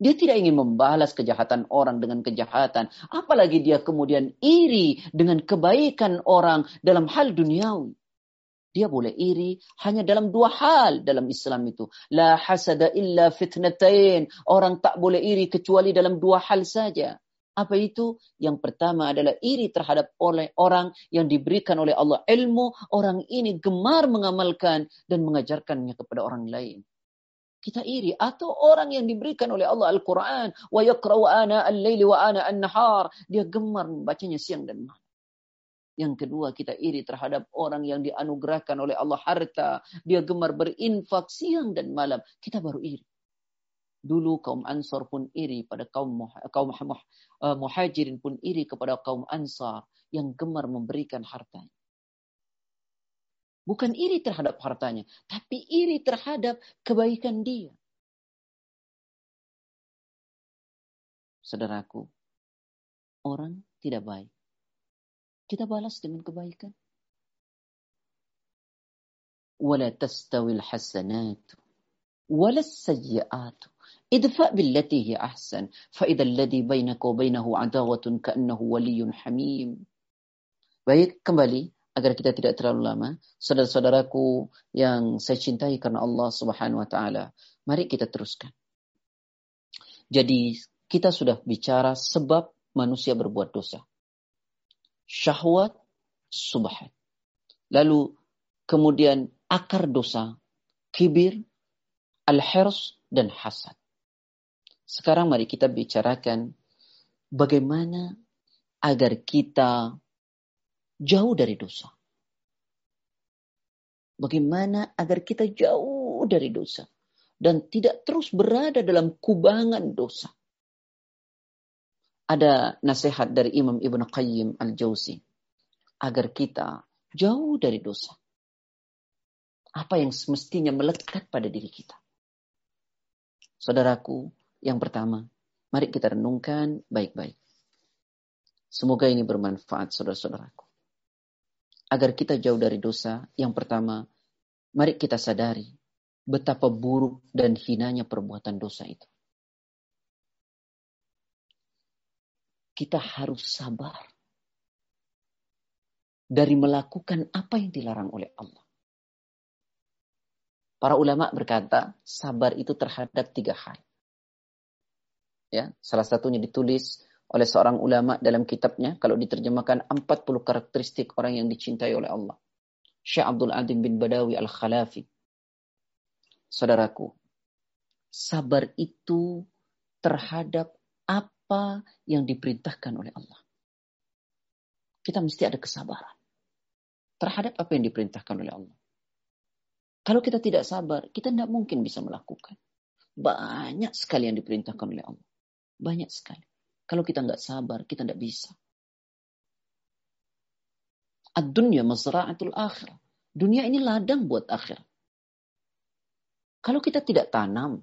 Dia tidak ingin membalas kejahatan orang dengan kejahatan. Apalagi dia kemudian iri dengan kebaikan orang dalam hal duniawi. Dia boleh iri hanya dalam dua hal dalam Islam itu. La hasada illa fitnatain. Orang tak boleh iri kecuali dalam dua hal saja. Apa itu? Yang pertama adalah iri terhadap oleh orang yang diberikan oleh Allah ilmu. Orang ini gemar mengamalkan dan mengajarkannya kepada orang lain. Kita iri. Atau orang yang diberikan oleh Allah Al-Quran. Wa yakra'u ana al-layli wa ana an-nahar. Dia gemar membacanya siang dan malam. Yang kedua, kita iri terhadap orang yang dianugerahkan oleh Allah harta. Dia gemar berinfak siang dan malam. Kita baru iri. Dulu kaum Ansar pun iri pada kaum kaum uh, muhajirin pun iri kepada kaum Ansar yang gemar memberikan hartanya. Bukan iri terhadap hartanya, tapi iri terhadap kebaikan dia. Saudaraku, orang tidak baik kita balas dengan kebaikan. ولا تستوي الحسنات ولا السيئات ادفع بالتي هي أحسن فإذا الذي بينك وبينه عداوة كأنه ولي حميم Baik, kembali agar kita tidak terlalu lama. Saudara-saudaraku yang saya cintai karena Allah Subhanahu wa taala. Mari kita teruskan. Jadi, kita sudah bicara sebab manusia berbuat dosa syahwat, subhat. Lalu kemudian akar dosa, kibir, al-hirs, dan hasad. Sekarang mari kita bicarakan bagaimana agar kita jauh dari dosa. Bagaimana agar kita jauh dari dosa dan tidak terus berada dalam kubangan dosa ada nasihat dari Imam Ibn Qayyim Al-Jauzi agar kita jauh dari dosa. Apa yang semestinya melekat pada diri kita. Saudaraku, yang pertama, mari kita renungkan baik-baik. Semoga ini bermanfaat saudara-saudaraku. Agar kita jauh dari dosa, yang pertama, mari kita sadari betapa buruk dan hinanya perbuatan dosa itu. kita harus sabar dari melakukan apa yang dilarang oleh Allah. Para ulama berkata, sabar itu terhadap tiga hal. Ya, salah satunya ditulis oleh seorang ulama dalam kitabnya kalau diterjemahkan 40 karakteristik orang yang dicintai oleh Allah. Syekh Abdul Adim bin Badawi Al-Khalafi. Saudaraku, sabar itu terhadap apa yang diperintahkan oleh Allah. Kita mesti ada kesabaran terhadap apa yang diperintahkan oleh Allah. Kalau kita tidak sabar, kita tidak mungkin bisa melakukan. Banyak sekali yang diperintahkan oleh Allah. Banyak sekali. Kalau kita nggak sabar, kita tidak bisa. Ad-dunya mazra'atul akhir. Dunia ini ladang buat akhir. Kalau kita tidak tanam,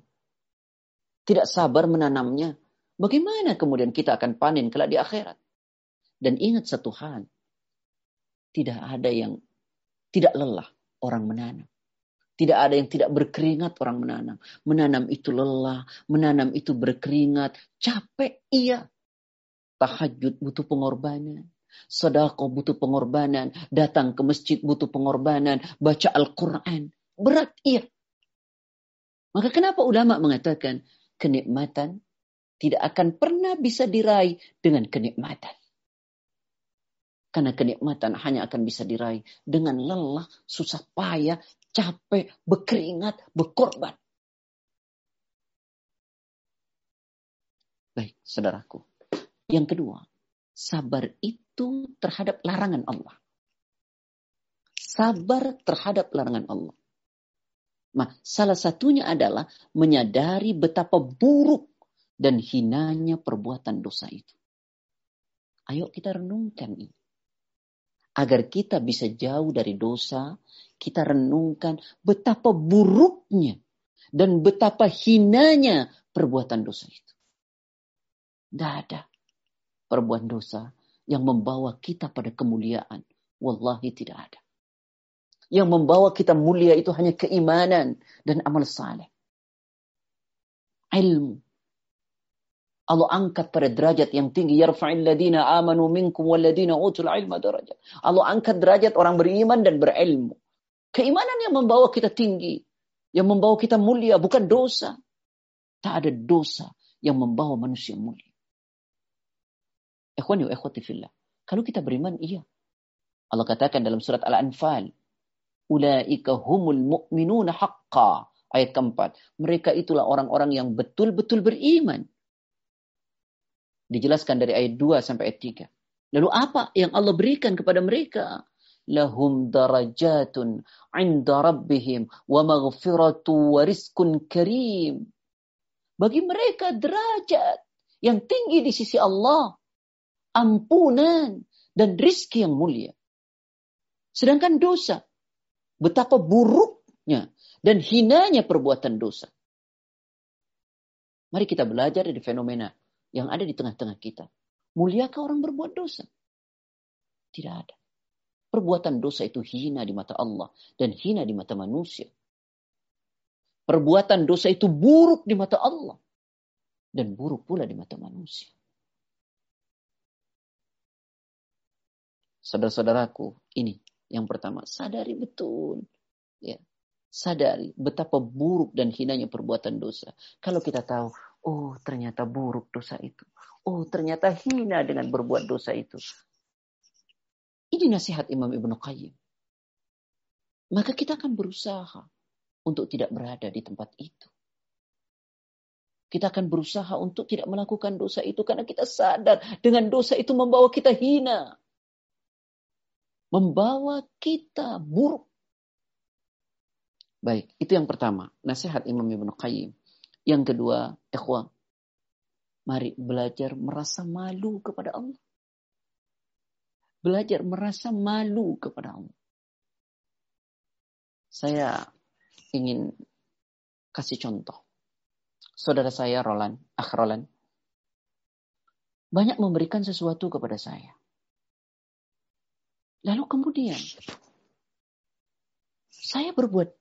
tidak sabar menanamnya, Bagaimana kemudian kita akan panen kelak di akhirat? Dan ingat satu hal, tidak ada yang Tidak lelah orang menanam. Tidak ada yang tidak berkeringat orang menanam. Menanam itu lelah, menanam itu berkeringat, capek iya. Tahajud butuh pengorbanan. Sedekah butuh pengorbanan. Datang ke masjid butuh pengorbanan. Baca Al-Quran. Berat iya. Maka kenapa ulama mengatakan kenikmatan tidak akan pernah bisa diraih dengan kenikmatan. Karena kenikmatan hanya akan bisa diraih dengan lelah, susah payah, capek, berkeringat, berkorban. Baik, saudaraku. Yang kedua, sabar itu terhadap larangan Allah. Sabar terhadap larangan Allah. Nah, salah satunya adalah menyadari betapa buruk dan hinanya perbuatan dosa itu. Ayo kita renungkan ini. Agar kita bisa jauh dari dosa, kita renungkan betapa buruknya dan betapa hinanya perbuatan dosa itu. Tidak ada perbuatan dosa yang membawa kita pada kemuliaan. Wallahi tidak ada. Yang membawa kita mulia itu hanya keimanan dan amal saleh. Ilmu, Allah angkat pada derajat yang tinggi. Yarfa'il ladina amanu minkum walladina utul ilma derajat. Allah angkat derajat orang beriman dan berilmu. Keimanan yang membawa kita tinggi. Yang membawa kita mulia. Bukan dosa. Tak ada dosa yang membawa manusia mulia. Ikhwani wa ikhwati fillah. Kalau kita beriman, iya. Allah katakan dalam surat Al-Anfal. Ulaika humul mu'minuna haqqa. Ayat keempat. Mereka itulah orang-orang yang betul-betul beriman. Dijelaskan dari ayat 2 sampai ayat 3. Lalu apa yang Allah berikan kepada mereka? Lahum darajatun inda rabbihim wa maghfiratu wa rizkun karim. Bagi mereka derajat yang tinggi di sisi Allah. Ampunan dan rizki yang mulia. Sedangkan dosa. Betapa buruknya dan hinanya perbuatan dosa. Mari kita belajar dari fenomena yang ada di tengah-tengah kita. Muliakah orang berbuat dosa? Tidak ada. Perbuatan dosa itu hina di mata Allah dan hina di mata manusia. Perbuatan dosa itu buruk di mata Allah dan buruk pula di mata manusia. Saudara-saudaraku, ini yang pertama, sadari betul. Ya, sadari betapa buruk dan hinanya perbuatan dosa. Kalau kita tahu, Oh, ternyata buruk dosa itu. Oh, ternyata hina dengan berbuat dosa itu. Ini nasihat Imam Ibnu Qayyim. Maka kita akan berusaha untuk tidak berada di tempat itu. Kita akan berusaha untuk tidak melakukan dosa itu karena kita sadar dengan dosa itu membawa kita hina. Membawa kita buruk. Baik, itu yang pertama. Nasihat Imam Ibnu Qayyim. Yang kedua, ikhwan, mari belajar merasa malu kepada Allah. Belajar merasa malu kepada Allah. Saya ingin kasih contoh. Saudara saya Roland, ah Roland, banyak memberikan sesuatu kepada saya. Lalu kemudian saya berbuat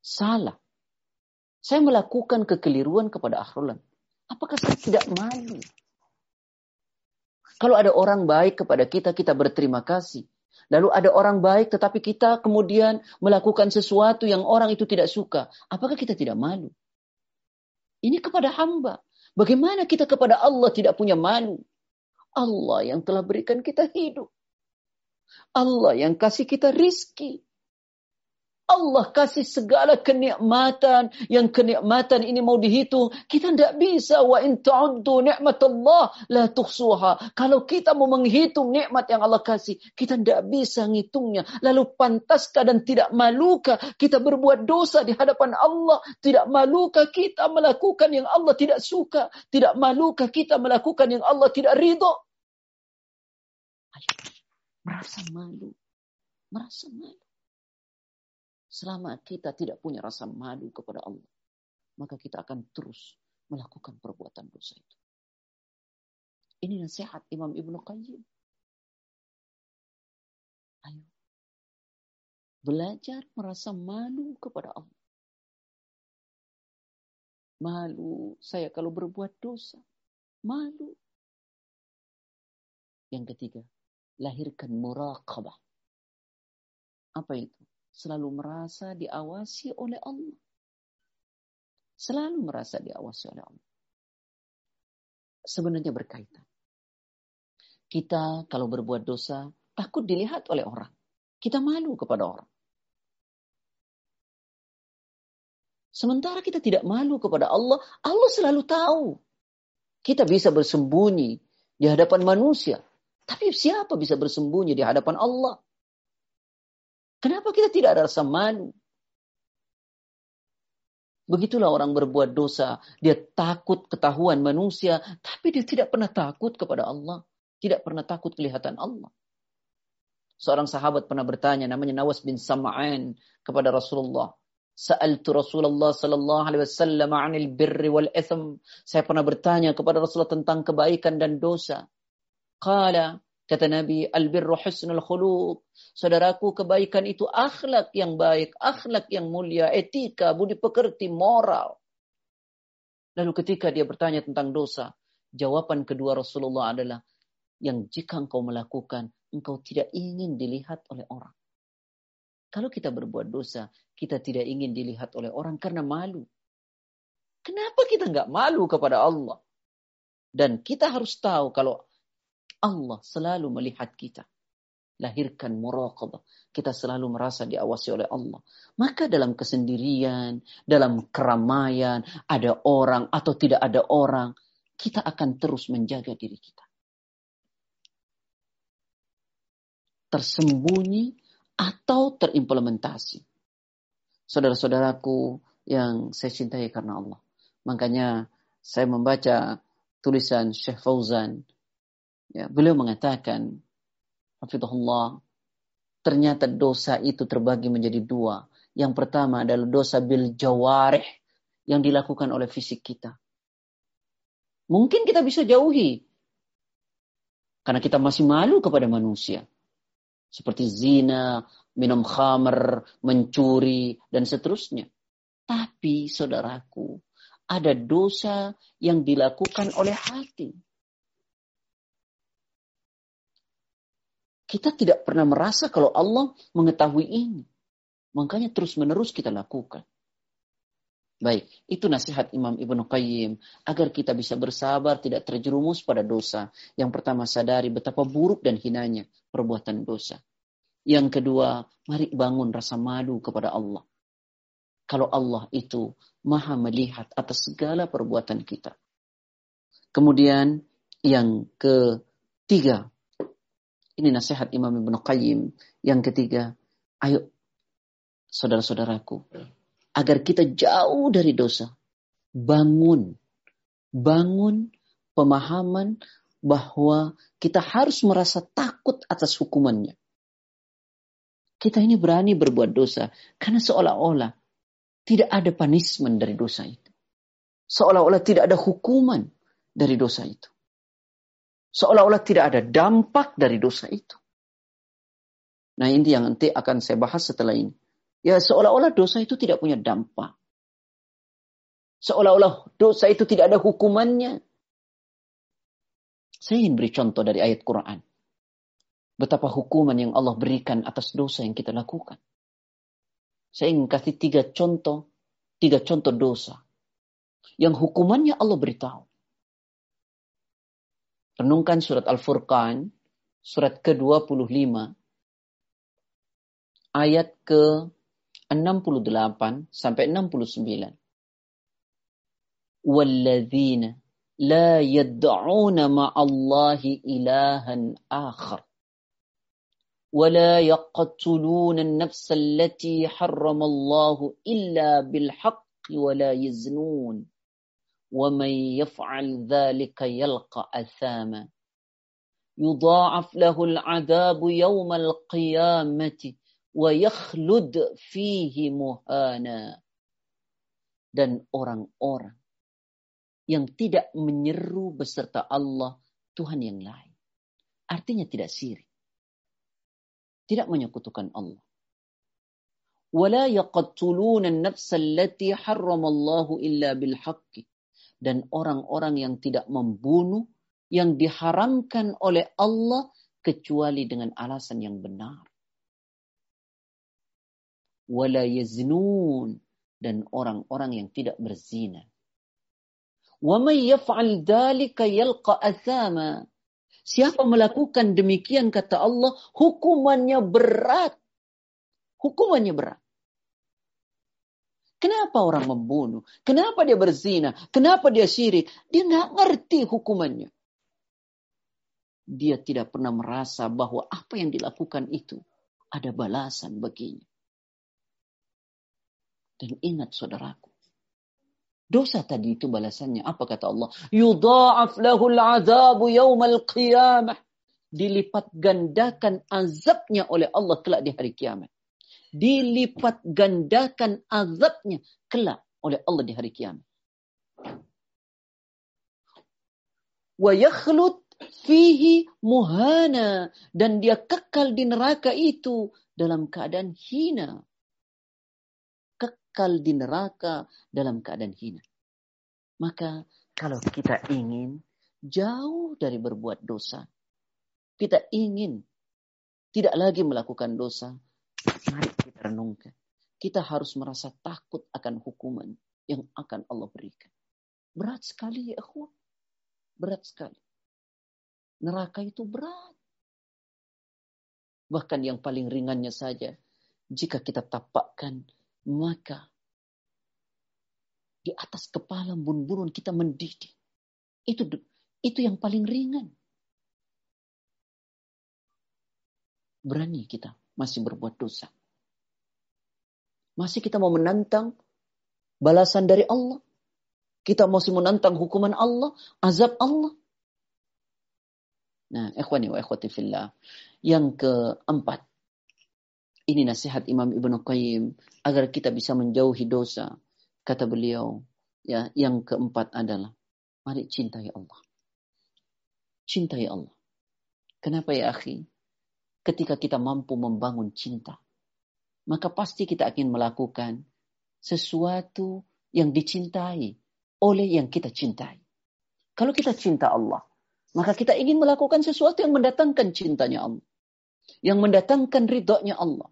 salah saya melakukan kekeliruan kepada Ahrulan. Apakah saya tidak malu? Kalau ada orang baik kepada kita, kita berterima kasih. Lalu ada orang baik tetapi kita kemudian melakukan sesuatu yang orang itu tidak suka. Apakah kita tidak malu? Ini kepada hamba. Bagaimana kita kepada Allah tidak punya malu? Allah yang telah berikan kita hidup. Allah yang kasih kita rizki. Allah kasih segala kenikmatan. Yang kenikmatan ini mau dihitung. Kita tidak bisa. Wa in ta'uddu Allah la tuhsuha. Kalau kita mau menghitung nikmat yang Allah kasih kita tidak bisa ngitungnya. Lalu pantaskah dan tidak malukah kita berbuat dosa di hadapan Allah? Tidak malukah kita melakukan yang Allah tidak suka? Tidak malukah kita melakukan yang Allah tidak ridho merasa malu merasa malu Selama kita tidak punya rasa malu kepada Allah, maka kita akan terus melakukan perbuatan dosa itu. Ini nasihat Imam Ibnu Qayyim. Ayo. Belajar merasa malu kepada Allah. Malu saya kalau berbuat dosa. Malu. Yang ketiga, lahirkan muraqabah. Apa itu? Selalu merasa diawasi oleh Allah. Selalu merasa diawasi oleh Allah. Sebenarnya berkaitan. Kita kalau berbuat dosa, takut dilihat oleh orang. Kita malu kepada orang. Sementara kita tidak malu kepada Allah, Allah selalu tahu. Kita bisa bersembunyi di hadapan manusia. Tapi siapa bisa bersembunyi di hadapan Allah? Kenapa kita tidak ada rasa malu? Begitulah orang berbuat dosa. Dia takut ketahuan manusia, tapi dia tidak pernah takut kepada Allah. Tidak pernah takut kelihatan Allah. Seorang sahabat pernah bertanya namanya Nawas bin Sam'an kepada Rasulullah. Sa'altu Rasulullah sallallahu alaihi wasallam 'anil birri wal ithm. Saya pernah bertanya kepada Rasulullah tentang kebaikan dan dosa. Qala kata Nabi al-birru husnul khuluq. Saudaraku kebaikan itu akhlak yang baik, akhlak yang mulia, etika, budi pekerti, moral. Lalu ketika dia bertanya tentang dosa, jawaban kedua Rasulullah adalah yang jika engkau melakukan, engkau tidak ingin dilihat oleh orang. Kalau kita berbuat dosa, kita tidak ingin dilihat oleh orang karena malu. Kenapa kita nggak malu kepada Allah? Dan kita harus tahu kalau Allah selalu melihat kita. Lahirkan muraqabah. Kita selalu merasa diawasi oleh Allah. Maka dalam kesendirian, dalam keramaian, ada orang atau tidak ada orang, kita akan terus menjaga diri kita. Tersembunyi atau terimplementasi. Saudara-saudaraku yang saya cintai karena Allah. Makanya saya membaca tulisan Syekh Fauzan. Ya, beliau mengatakan, Hafidhullah, ternyata dosa itu terbagi menjadi dua. Yang pertama adalah dosa bil jawarih yang dilakukan oleh fisik kita. Mungkin kita bisa jauhi. Karena kita masih malu kepada manusia seperti zina, minum khamr, mencuri, dan seterusnya. Tapi saudaraku, ada dosa yang dilakukan oleh hati. Kita tidak pernah merasa kalau Allah mengetahui ini. Makanya terus-menerus kita lakukan. Baik, itu nasihat Imam Ibnu Qayyim agar kita bisa bersabar tidak terjerumus pada dosa. Yang pertama sadari betapa buruk dan hinanya perbuatan dosa. Yang kedua, mari bangun rasa malu kepada Allah. Kalau Allah itu maha melihat atas segala perbuatan kita. Kemudian yang ketiga, ini nasihat Imam Ibn Qayyim. Yang ketiga, ayo saudara-saudaraku, agar kita jauh dari dosa. Bangun, bangun pemahaman bahwa kita harus merasa takut atas hukumannya. Kita ini berani berbuat dosa karena seolah-olah tidak ada punishment dari dosa itu. Seolah-olah tidak ada hukuman dari dosa itu. Seolah-olah tidak ada dampak dari dosa itu. Nah ini yang nanti akan saya bahas setelah ini. Ya seolah-olah dosa itu tidak punya dampak. Seolah-olah dosa itu tidak ada hukumannya. Saya ingin beri contoh dari ayat Quran. Betapa hukuman yang Allah berikan atas dosa yang kita lakukan. Saya ingin kasih tiga contoh, tiga contoh dosa. Yang hukumannya Allah beritahu. Renungkan surat Al-Furqan, surat ke-25, ayat ke 68 sampai 69. Walladzina la yad'una ma'allahi ilahan akhar. ولا يقتلون النفس التي حرم الله إلا بالحق ولا يزنون ومن يفعل ذلك يلقى أثاما يضاعف له العذاب يوم القيامة وَيَخْلُدْ fihi muhana. Dan orang-orang yang tidak menyeru beserta Allah Tuhan yang lain. Artinya tidak syirik. Tidak menyekutukan Allah. ولا يقتلون النفس التي حرم الله إلا بالحق dan orang-orang yang tidak membunuh yang diharamkan oleh Allah kecuali dengan alasan yang benar. Wala yaznun dan orang-orang yang tidak berzina. May yaf'al dzalika yalqa athama. Siapa melakukan demikian kata Allah, hukumannya berat. Hukumannya berat. Kenapa orang membunuh? Kenapa dia berzina? Kenapa dia syirik? Dia nggak ngerti hukumannya. Dia tidak pernah merasa bahwa apa yang dilakukan itu ada balasan baginya. Dan ingat saudaraku, dosa tadi itu balasannya apa kata Allah? Yudha'af lahul azabu yawmal qiyamah. Dilipat gandakan azabnya oleh Allah kelak di hari kiamat dilipat gandakan azabnya kelak oleh Allah di hari kiamat. Wa yakhlut fihi muhana dan dia kekal di neraka itu dalam keadaan hina. Kekal di neraka dalam keadaan hina. Maka kalau kita ingin jauh dari berbuat dosa, kita ingin tidak lagi melakukan dosa, mari renungkan. Kita harus merasa takut akan hukuman yang akan Allah berikan. Berat sekali ya akhwat. Berat sekali. Neraka itu berat. Bahkan yang paling ringannya saja. Jika kita tapakkan maka di atas kepala bun-bunun kita mendidih. Itu itu yang paling ringan. Berani kita masih berbuat dosa. Masih kita mau menantang balasan dari Allah. Kita masih menantang hukuman Allah, azab Allah. Nah, ikhwani wa ikhwati fillah. Yang keempat. Ini nasihat Imam Ibn Qayyim agar kita bisa menjauhi dosa. Kata beliau, ya, yang keempat adalah mari cintai Allah. Cintai Allah. Kenapa ya akhi? Ketika kita mampu membangun cinta, maka pasti kita akan melakukan sesuatu yang dicintai oleh yang kita cintai. Kalau kita cinta Allah, maka kita ingin melakukan sesuatu yang mendatangkan cintanya Allah. Yang mendatangkan ridhonya Allah.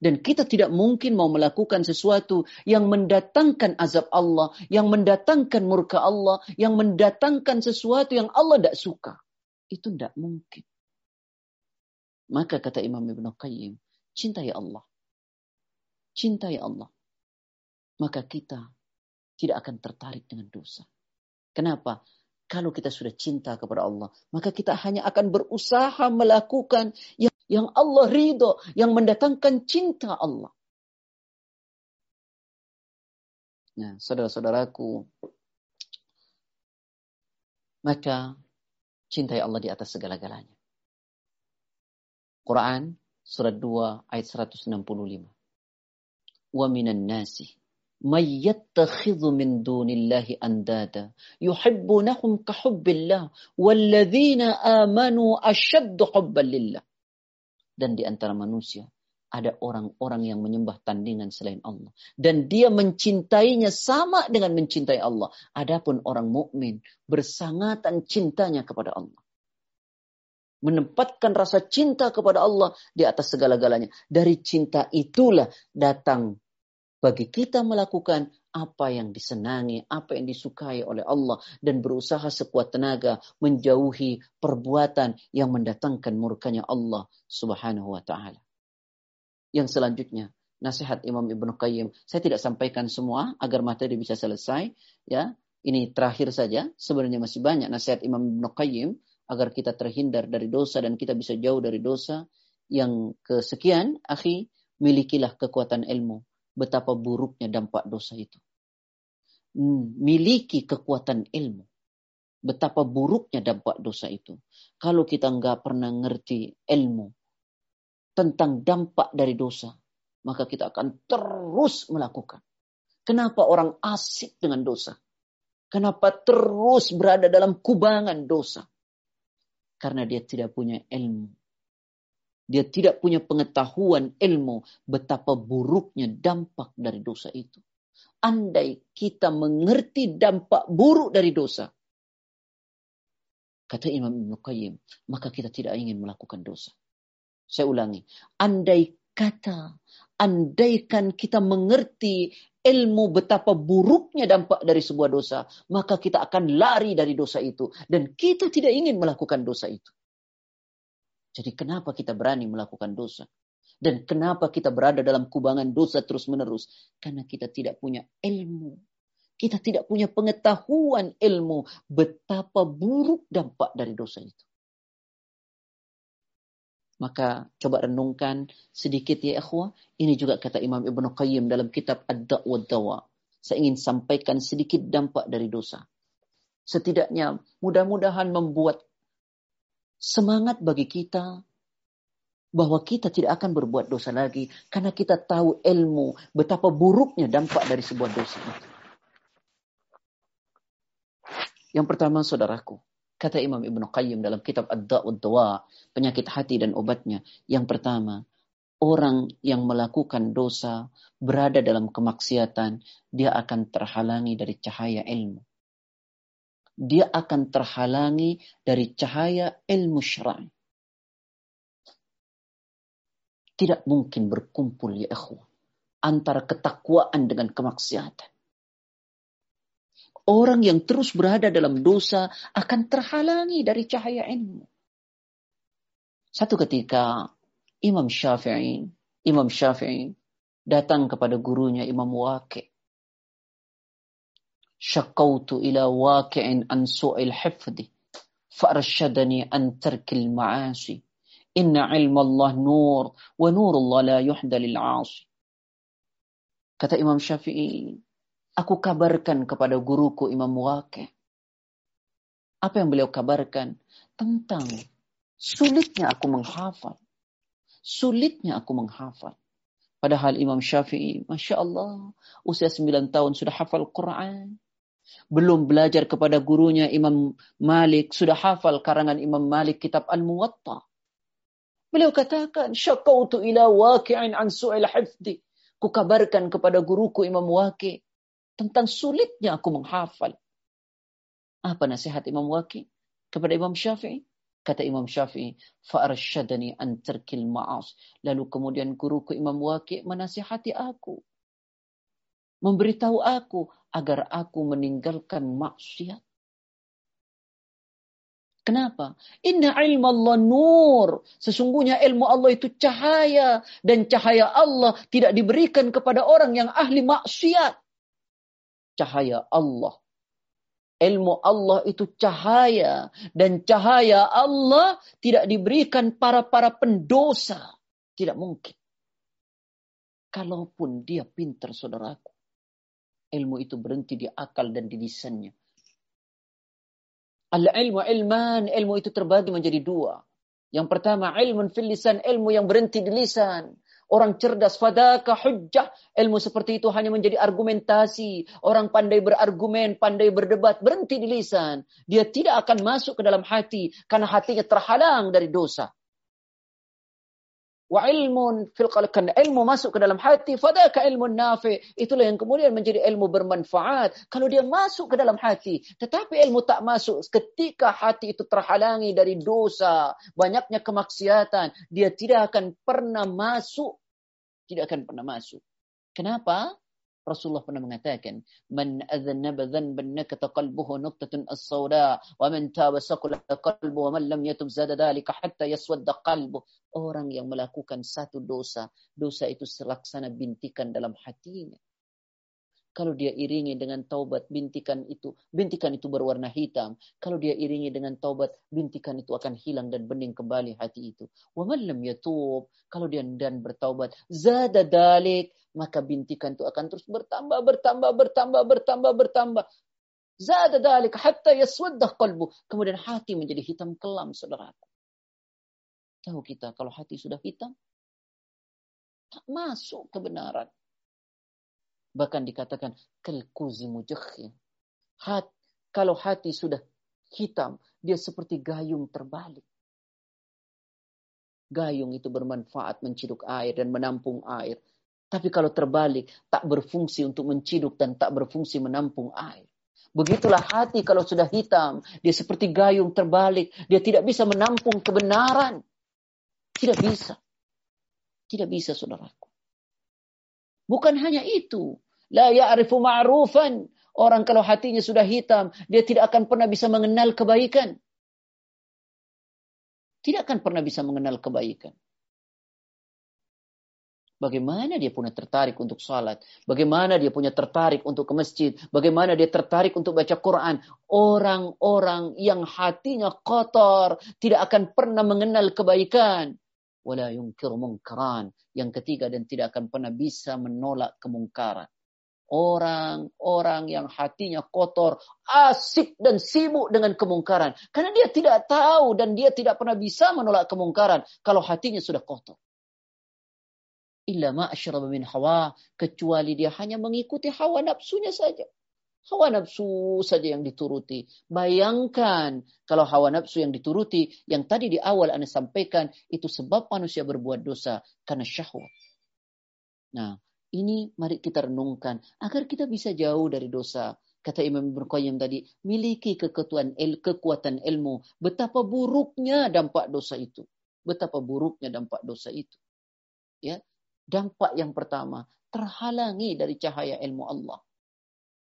Dan kita tidak mungkin mau melakukan sesuatu yang mendatangkan azab Allah, yang mendatangkan murka Allah, yang mendatangkan sesuatu yang Allah tidak suka. Itu tidak mungkin. Maka kata Imam Ibn Qayyim, cintai Allah cintai Allah, maka kita tidak akan tertarik dengan dosa. Kenapa? Kalau kita sudah cinta kepada Allah, maka kita hanya akan berusaha melakukan yang, yang Allah ridho, yang mendatangkan cinta Allah. Nah, saudara-saudaraku, maka cintai Allah di atas segala-galanya. Quran surat 2 ayat 165. Wa minan nasi may yattakhidhu min dunillahi andada yuhibbunahum ka hubbillah walladzina amanu ashaddu hubban lillah. Dan di antara manusia ada orang-orang yang menyembah tandingan selain Allah dan dia mencintainya sama dengan mencintai Allah. Adapun orang mukmin bersangatan cintanya kepada Allah menempatkan rasa cinta kepada Allah di atas segala-galanya. Dari cinta itulah datang bagi kita melakukan apa yang disenangi, apa yang disukai oleh Allah dan berusaha sekuat tenaga menjauhi perbuatan yang mendatangkan murkanya Allah Subhanahu wa taala. Yang selanjutnya, nasihat Imam Ibnu Qayyim. Saya tidak sampaikan semua agar materi bisa selesai, ya. Ini terakhir saja, sebenarnya masih banyak nasihat Imam Ibnu Qayyim agar kita terhindar dari dosa dan kita bisa jauh dari dosa. Yang kesekian, akhi, milikilah kekuatan ilmu. Betapa buruknya dampak dosa itu. Hmm, miliki kekuatan ilmu. Betapa buruknya dampak dosa itu. Kalau kita nggak pernah ngerti ilmu tentang dampak dari dosa, maka kita akan terus melakukan. Kenapa orang asik dengan dosa? Kenapa terus berada dalam kubangan dosa? Karena dia tidak punya ilmu. Dia tidak punya pengetahuan ilmu betapa buruknya dampak dari dosa itu. Andai kita mengerti dampak buruk dari dosa, kata Imam Ibn Qayyim, maka kita tidak ingin melakukan dosa. Saya ulangi, andai kata, andaikan kita mengerti ilmu betapa buruknya dampak dari sebuah dosa, maka kita akan lari dari dosa itu. Dan kita tidak ingin melakukan dosa itu. Jadi kenapa kita berani melakukan dosa? Dan kenapa kita berada dalam kubangan dosa terus-menerus? Karena kita tidak punya ilmu. Kita tidak punya pengetahuan ilmu betapa buruk dampak dari dosa itu. Maka coba renungkan sedikit ya ikhwah. Ini juga kata Imam Ibn Qayyim dalam kitab Ad-Da'wa Dawa. Saya ingin sampaikan sedikit dampak dari dosa. Setidaknya mudah-mudahan membuat semangat bagi kita bahwa kita tidak akan berbuat dosa lagi karena kita tahu ilmu betapa buruknya dampak dari sebuah dosa. Yang pertama saudaraku, kata Imam Ibn Qayyim dalam kitab Ad-Da'ud Dawa, penyakit hati dan obatnya. Yang pertama, orang yang melakukan dosa berada dalam kemaksiatan, dia akan terhalangi dari cahaya ilmu dia akan terhalangi dari cahaya ilmu syar'i. Tidak mungkin berkumpul ya ikhwah antara ketakwaan dengan kemaksiatan. Orang yang terus berada dalam dosa akan terhalangi dari cahaya ilmu. Satu ketika Imam Syafi'i, Imam Syafi'i datang kepada gurunya Imam Waqi. Syakautu ila waqi'in an su'il hifdi. Fa'arsyadani an tarkil ma'asi. Inna ilma Allah nur wa nurullah la yuhda lil 'asi. Kata Imam Syafi'i, aku kabarkan kepada guruku Imam Waqi. Apa yang beliau kabarkan? Tentang sulitnya aku menghafal. Sulitnya aku menghafal. Padahal Imam Syafi'i, Masya Allah, usia 9 tahun sudah hafal Quran belum belajar kepada gurunya Imam Malik, sudah hafal karangan Imam Malik kitab Al-Muwatta. Beliau katakan, syakautu ila waqi'in an su'il hifdi. Kukabarkan kepada guruku Imam Waqi tentang sulitnya aku menghafal. Apa nasihat Imam Waqi kepada Imam Syafi'i? Kata Imam Syafi'i, fa'arsyadani an terkil ma'as. Lalu kemudian guruku Imam Waqi menasihati aku. Memberitahu aku agar aku meninggalkan maksiat. Kenapa? Inna ilmu Allah nur. Sesungguhnya ilmu Allah itu cahaya. Dan cahaya Allah tidak diberikan kepada orang yang ahli maksiat. Cahaya Allah. Ilmu Allah itu cahaya. Dan cahaya Allah tidak diberikan para-para pendosa. Tidak mungkin. Kalaupun dia pintar saudaraku ilmu itu berhenti di akal dan di lisannya. Al-ilmu ilman, ilmu itu terbagi menjadi dua. Yang pertama ilmu fil lisan, ilmu yang berhenti di lisan. Orang cerdas fadaka hujjah. Ilmu seperti itu hanya menjadi argumentasi. Orang pandai berargumen, pandai berdebat, berhenti di lisan. Dia tidak akan masuk ke dalam hati karena hatinya terhalang dari dosa wa ilmun fil qalbi ilmu masuk ke dalam hati fadaka ilmu nafi itulah yang kemudian menjadi ilmu bermanfaat kalau dia masuk ke dalam hati tetapi ilmu tak masuk ketika hati itu terhalangi dari dosa banyaknya kemaksiatan dia tidak akan pernah masuk tidak akan pernah masuk kenapa Rasulullah pernah mengatakan, "Man adzannaba dzanban nakata qalbuhu nuqtatun as-sauda, wa man taba saqala qalbuhu, wa man lam yatub zada dhalika hatta yaswadda qalbu." Orang yang melakukan satu dosa, dosa itu selaksana bintikan dalam hatinya. Kalau dia iringi dengan taubat, bintikan itu, bintikan itu berwarna hitam. Kalau dia iringi dengan taubat, bintikan itu akan hilang dan bening kembali hati itu. Wa man lam yatub, kalau dia dan bertaubat, zada dalik, maka bintikan itu akan terus bertambah, bertambah, bertambah, bertambah, bertambah. Zada dalik hatta yaswaddah qalbu. Kemudian hati menjadi hitam kelam, saudara. Tahu kita kalau hati sudah hitam, tak masuk kebenaran. Bahkan dikatakan kelkuzi mujakhir. Hat, kalau hati sudah hitam, dia seperti gayung terbalik. Gayung itu bermanfaat menciduk air dan menampung air. Tapi kalau terbalik, tak berfungsi untuk menciduk dan tak berfungsi menampung air. Begitulah hati kalau sudah hitam. Dia seperti gayung terbalik. Dia tidak bisa menampung kebenaran. Tidak bisa. Tidak bisa saudaraku. Bukan hanya itu. La ya'rifu ma'rufan. Orang kalau hatinya sudah hitam, dia tidak akan pernah bisa mengenal kebaikan. Tidak akan pernah bisa mengenal kebaikan. Bagaimana dia punya tertarik untuk salat? Bagaimana dia punya tertarik untuk ke masjid? Bagaimana dia tertarik untuk baca Quran? Orang-orang yang hatinya kotor tidak akan pernah mengenal kebaikan. Wala yungkir mungkaran. Yang ketiga dan tidak akan pernah bisa menolak kemungkaran. Orang-orang yang hatinya kotor, asik dan sibuk dengan kemungkaran. Karena dia tidak tahu dan dia tidak pernah bisa menolak kemungkaran kalau hatinya sudah kotor illa ma min hawa kecuali dia hanya mengikuti hawa nafsunya saja. Hawa nafsu saja yang dituruti. Bayangkan kalau hawa nafsu yang dituruti, yang tadi di awal Anda sampaikan, itu sebab manusia berbuat dosa karena syahwat. Nah, ini mari kita renungkan agar kita bisa jauh dari dosa. Kata Imam Ibn Qayyim tadi, miliki kekuatan, il, kekuatan ilmu. Betapa buruknya dampak dosa itu. Betapa buruknya dampak dosa itu. Ya, Dampak yang pertama, terhalangi dari cahaya ilmu Allah.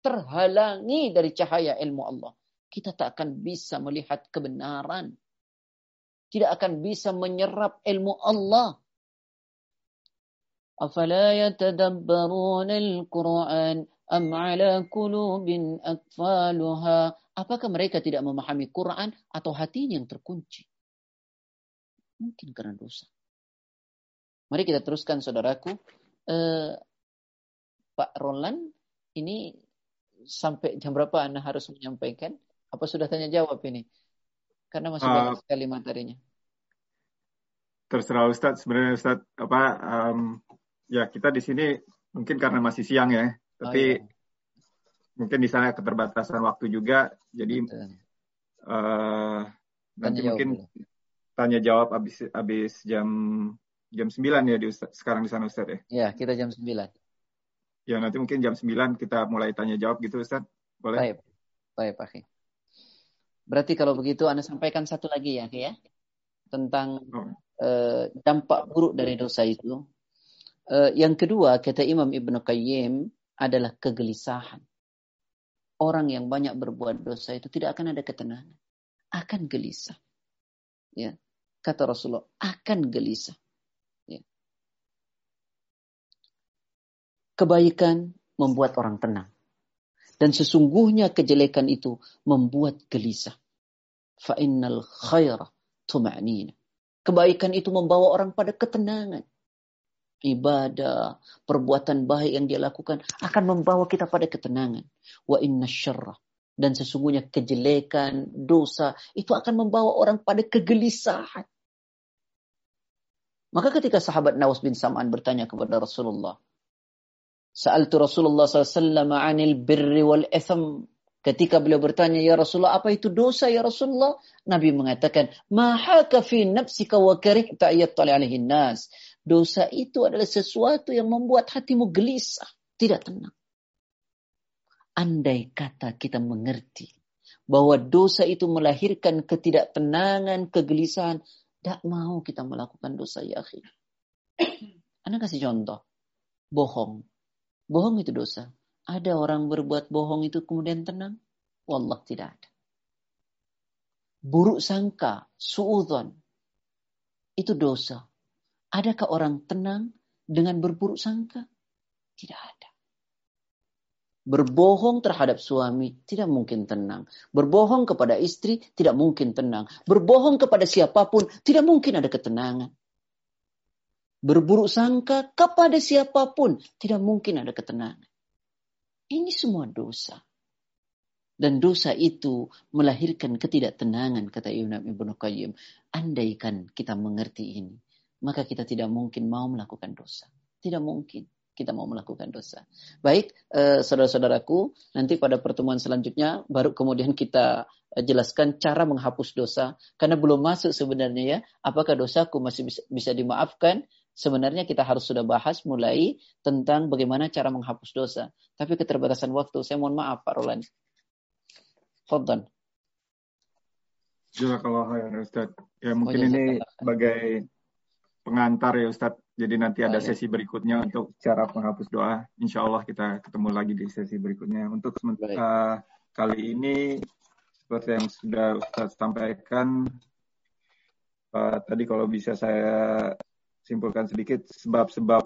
Terhalangi dari cahaya ilmu Allah. Kita tak akan bisa melihat kebenaran. Tidak akan bisa menyerap ilmu Allah. Yatadabbarun al-Quran am ala kulubin akfaluha. Apakah mereka tidak memahami Quran atau hatinya yang terkunci? Mungkin karena dosa. Mari kita teruskan saudaraku. Eh, Pak Roland, ini sampai jam berapa Anda harus menyampaikan? Apa sudah tanya jawab ini? Karena masih uh, banyak sekali materinya. Terserah Ustadz, sebenarnya Ustadz, apa, um, ya kita di sini mungkin karena masih siang ya, tapi oh, iya. mungkin di sana keterbatasan waktu juga, jadi uh, nanti mungkin dulu. tanya jawab habis habis jam jam 9 ya di Ustaz, sekarang di sana Ustaz ya? Ya, kita jam 9. Ya, nanti mungkin jam 9 kita mulai tanya jawab gitu Ustaz. Boleh? Baik, baik Pak Berarti kalau begitu Anda sampaikan satu lagi ya, ya tentang oh. uh, dampak buruk dari dosa itu. Uh, yang kedua, kata Imam Ibn Qayyim adalah kegelisahan. Orang yang banyak berbuat dosa itu tidak akan ada ketenangan. Akan gelisah. Ya. Kata Rasulullah, akan gelisah. Kebaikan membuat orang tenang. Dan sesungguhnya kejelekan itu membuat gelisah. Fa'innal khaira tuma'nina. Kebaikan itu membawa orang pada ketenangan. Ibadah, perbuatan baik yang dia lakukan akan membawa kita pada ketenangan. Wa inna syarra. Dan sesungguhnya kejelekan, dosa, itu akan membawa orang pada kegelisahan. Maka ketika sahabat Nawas bin Sam'an bertanya kepada Rasulullah, Sa'altu Rasulullah SAW anil birri wal itham. Ketika beliau bertanya, Ya Rasulullah, apa itu dosa ya Rasulullah? Nabi mengatakan, Mahaka fi nafsika wa karihta alaihi nas. Dosa itu adalah sesuatu yang membuat hatimu gelisah, tidak tenang. Andai kata kita mengerti bahwa dosa itu melahirkan ketidaktenangan, kegelisahan, tidak mau kita melakukan dosa ya akhir. Anda kasih contoh, bohong. Bohong itu dosa. Ada orang berbuat bohong itu kemudian tenang? Wallah tidak ada. Buruk sangka, suudon, itu dosa. Adakah orang tenang dengan berburuk sangka? Tidak ada. Berbohong terhadap suami tidak mungkin tenang. Berbohong kepada istri tidak mungkin tenang. Berbohong kepada siapa pun tidak mungkin ada ketenangan berburuk sangka kepada siapa pun, tidak mungkin ada ketenangan. Ini semua dosa. Dan dosa itu melahirkan ketidaktenangan, kata Imam Ibn Qayyim. Andaikan kita mengerti ini, maka kita tidak mungkin mau melakukan dosa. Tidak mungkin kita mau melakukan dosa. Baik, eh, saudara-saudaraku, nanti pada pertemuan selanjutnya baru kemudian kita eh, jelaskan cara menghapus dosa karena belum masuk sebenarnya ya apakah dosaku masih bisa, bisa dimaafkan sebenarnya kita harus sudah bahas mulai tentang bagaimana cara menghapus dosa. Tapi keterbatasan waktu saya mohon maaf Pak Roland. Fadlan. Kalau Ustaz ya mungkin oh, ini sebagai pengantar ya Ustadz. Jadi nanti ada sesi berikutnya untuk cara penghapus doa. Insya Allah kita ketemu lagi di sesi berikutnya. Untuk uh, kali ini seperti yang sudah Ustaz sampaikan, uh, tadi kalau bisa saya simpulkan sedikit sebab-sebab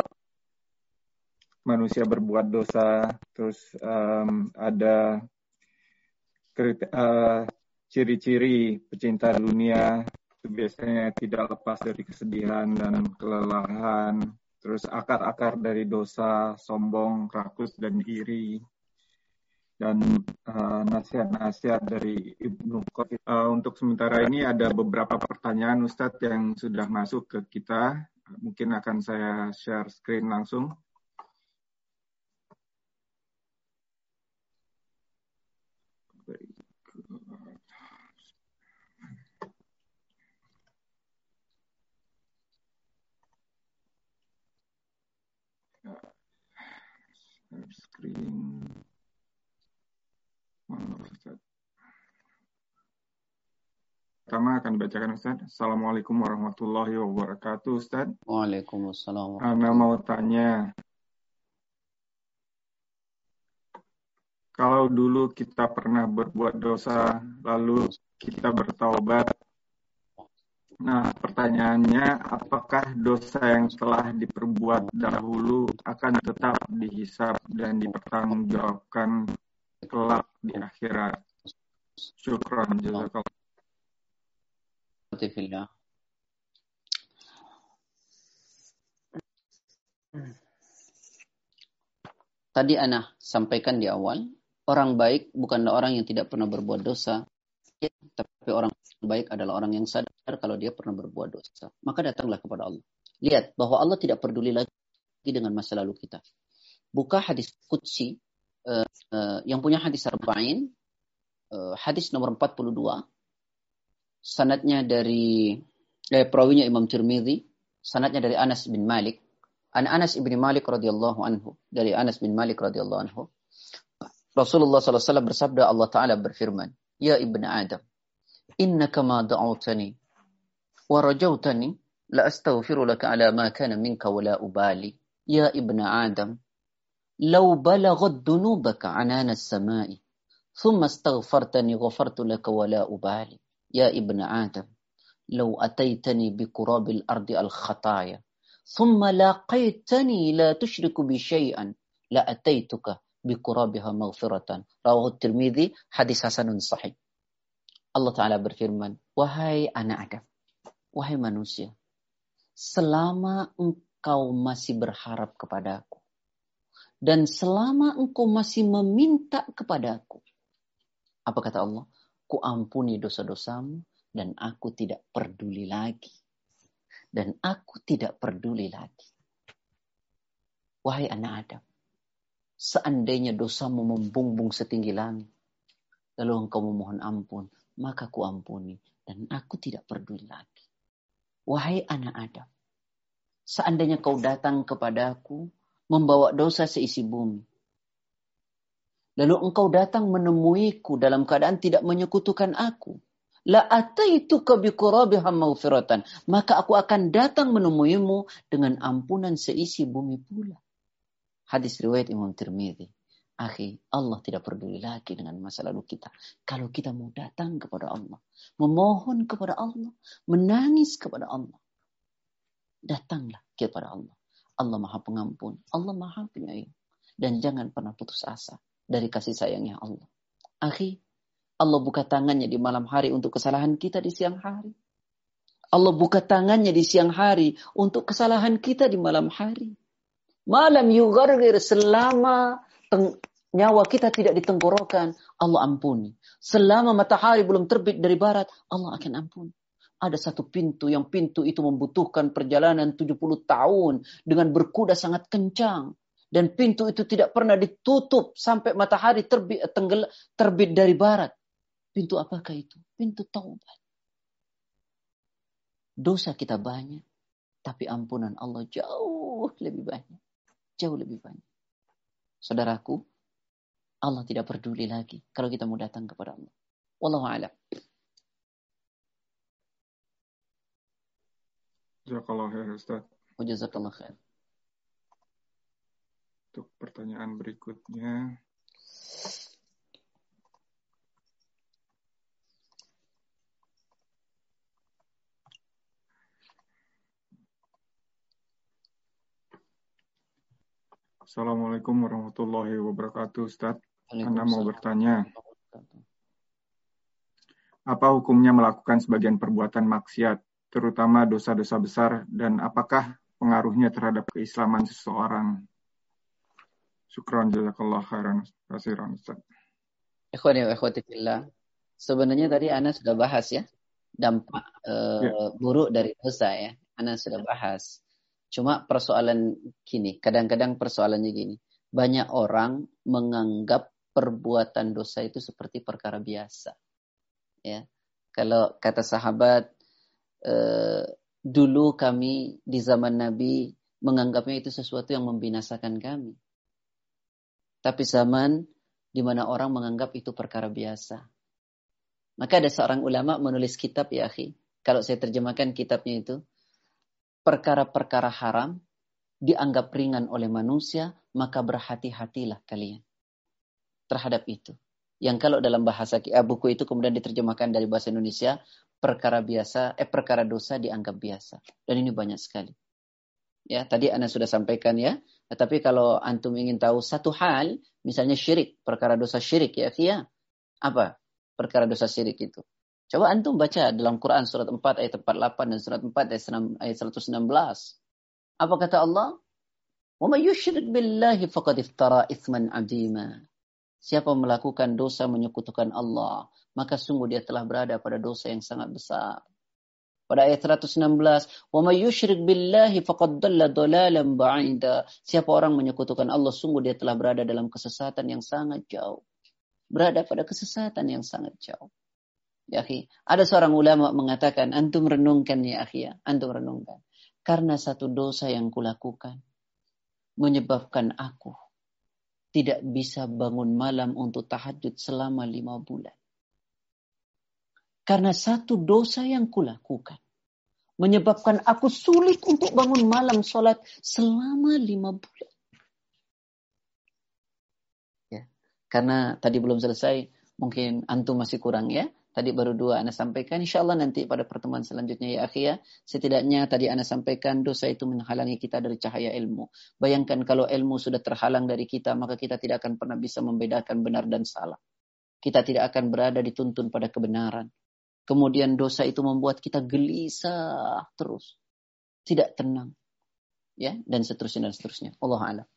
manusia berbuat dosa, terus um, ada uh, ciri-ciri pecinta dunia itu biasanya tidak lepas dari kesedihan dan kelelahan, terus akar-akar dari dosa, sombong, rakus, dan iri, dan uh, nasihat-nasihat dari Ibnu Qasim. Uh, untuk sementara ini ada beberapa pertanyaan Ustadz yang sudah masuk ke kita. Mungkin akan saya share screen langsung. screen. Pertama akan dibacakan Ustaz. Assalamualaikum warahmatullahi wabarakatuh Ustaz. Waalaikumsalam. Ana mau tanya. Kalau dulu kita pernah berbuat dosa, lalu kita bertaubat, Nah, pertanyaannya, apakah dosa yang telah diperbuat dahulu akan tetap dihisap dan dipertanggungjawabkan kelak di akhirat? Syukran, jazakallah. Tadi Ana sampaikan di awal, orang baik bukanlah orang yang tidak pernah berbuat dosa, tapi orang baik adalah orang yang sadar kalau dia pernah berbuat dosa. Maka datanglah kepada Allah. Lihat bahwa Allah tidak peduli lagi dengan masa lalu kita. Buka hadis Qudsi uh, uh, yang punya hadis arba'in, uh, hadis nomor 42. Sanatnya dari eh, perawinya Imam Tirmidzi, sanatnya dari Anas bin Malik. An Anas bin Malik radhiyallahu anhu, dari Anas bin Malik radhiyallahu anhu. Rasulullah SAW bersabda Allah Ta'ala berfirman, Ya ibn Adam, innaka ma da'awtani wa rajawtani la astaghfiru laka ala ma kana minka wa la ubali. Ya ibn Adam, لو بلغت ذنوبك عنان السماء ثم استغفرتني غفرت لك ولا أبالي يا ابن آدم لو أتيتني بقراب الأرض الخطايا ثم لاقيتني لا تشرك بي شيئا لأتيتك biqurabiha maghfiratan. Rawahu Tirmidzi hadis hasanun sahih. Allah Ta'ala berfirman, Wahai anak Adam, wahai manusia, selama engkau masih berharap kepadaku, dan selama engkau masih meminta kepadaku, apa kata Allah? Ku ampuni dosa-dosamu, dan aku tidak peduli lagi. Dan aku tidak peduli lagi. Wahai anak Adam, Seandainya dosamu membumbung setinggi langit, lalu engkau memohon ampun, maka ku ampuni dan aku tidak peduli lagi. Wahai anak Adam, seandainya kau datang kepadaku membawa dosa seisi bumi, lalu engkau datang menemuiku dalam keadaan tidak menyekutukan aku, la ataituka maghfiratan, maka aku akan datang menemuimu dengan ampunan seisi bumi pula. Hadis riwayat Imam Tirmidzi. Akhi, Allah tidak peduli lagi dengan masa lalu kita. Kalau kita mau datang kepada Allah, memohon kepada Allah, menangis kepada Allah, datanglah kepada Allah. Allah Maha Pengampun, Allah Maha Penyayang. Dan jangan pernah putus asa dari kasih sayangnya Allah. Akhi, Allah buka tangannya di malam hari untuk kesalahan kita di siang hari. Allah buka tangannya di siang hari untuk kesalahan kita di malam hari. Malam yugargir selama nyawa kita tidak ditenggorokan, Allah ampuni. Selama matahari belum terbit dari barat, Allah akan ampuni. Ada satu pintu yang pintu itu membutuhkan perjalanan 70 tahun dengan berkuda sangat kencang. Dan pintu itu tidak pernah ditutup sampai matahari terbit, tenggel, terbit dari barat. Pintu apakah itu? Pintu taubat. Dosa kita banyak, tapi ampunan Allah jauh lebih banyak. Jauh lebih banyak. Saudaraku, Allah tidak peduli lagi kalau kita mau datang kepada Allah. Wallahu a'lam. Jazakallah khair Ustaz. Jazakallah khair. Untuk pertanyaan berikutnya. Assalamualaikum warahmatullahi wabarakatuh Ustaz. Anda mau bertanya. Apa hukumnya melakukan sebagian perbuatan maksiat, terutama dosa-dosa besar, dan apakah pengaruhnya terhadap keislaman seseorang? Syukran jazakallah khairan kasiran Ustaz. Ikhwani wa ikhwati fillah. Sebenarnya tadi Ana sudah bahas ya dampak uh, ya. buruk dari dosa ya. Ana sudah bahas. Cuma persoalan gini, kadang-kadang persoalannya gini. Banyak orang menganggap perbuatan dosa itu seperti perkara biasa. Ya. Kalau kata sahabat uh, dulu kami di zaman Nabi menganggapnya itu sesuatu yang membinasakan kami. Tapi zaman di mana orang menganggap itu perkara biasa. Maka ada seorang ulama menulis kitab ya akhi. Kalau saya terjemahkan kitabnya itu. Perkara-perkara haram dianggap ringan oleh manusia, maka berhati-hatilah kalian terhadap itu. Yang kalau dalam bahasa eh, buku itu kemudian diterjemahkan dari bahasa Indonesia, perkara biasa, eh perkara dosa dianggap biasa. Dan ini banyak sekali. Ya, tadi Anda sudah sampaikan ya. Tetapi kalau antum ingin tahu satu hal, misalnya syirik, perkara dosa syirik ya, ya. Apa? Perkara dosa syirik itu. Coba antum baca dalam Quran surat 4 ayat 48 dan surat 4 ayat 116. Apa kata Allah? "Wa may yusyrik billahi faqad iftara itsman 'azima." Siapa melakukan dosa menyekutukan Allah, maka sungguh dia telah berada pada dosa yang sangat besar. Pada ayat 116, "Wa may yusyrik billahi faqad dhalla dhalalan ba'ida." Siapa orang menyekutukan Allah, sungguh dia telah berada dalam kesesatan yang sangat jauh. Berada pada kesesatan yang sangat jauh. Ya, akhi. Ada seorang ulama mengatakan, antum renungkan ya, akhi ya. Antum renungkan. Karena satu dosa yang kulakukan menyebabkan aku tidak bisa bangun malam untuk tahajud selama lima bulan. Karena satu dosa yang kulakukan. Menyebabkan aku sulit untuk bangun malam sholat selama lima bulan. Ya, karena tadi belum selesai, mungkin antum masih kurang ya. Tadi baru dua Anda sampaikan. Insya Allah nanti pada pertemuan selanjutnya ya akhi ya. Setidaknya tadi Anda sampaikan dosa itu menghalangi kita dari cahaya ilmu. Bayangkan kalau ilmu sudah terhalang dari kita, maka kita tidak akan pernah bisa membedakan benar dan salah. Kita tidak akan berada dituntun pada kebenaran. Kemudian dosa itu membuat kita gelisah terus. Tidak tenang. Ya, dan seterusnya dan seterusnya. Allah a'lam.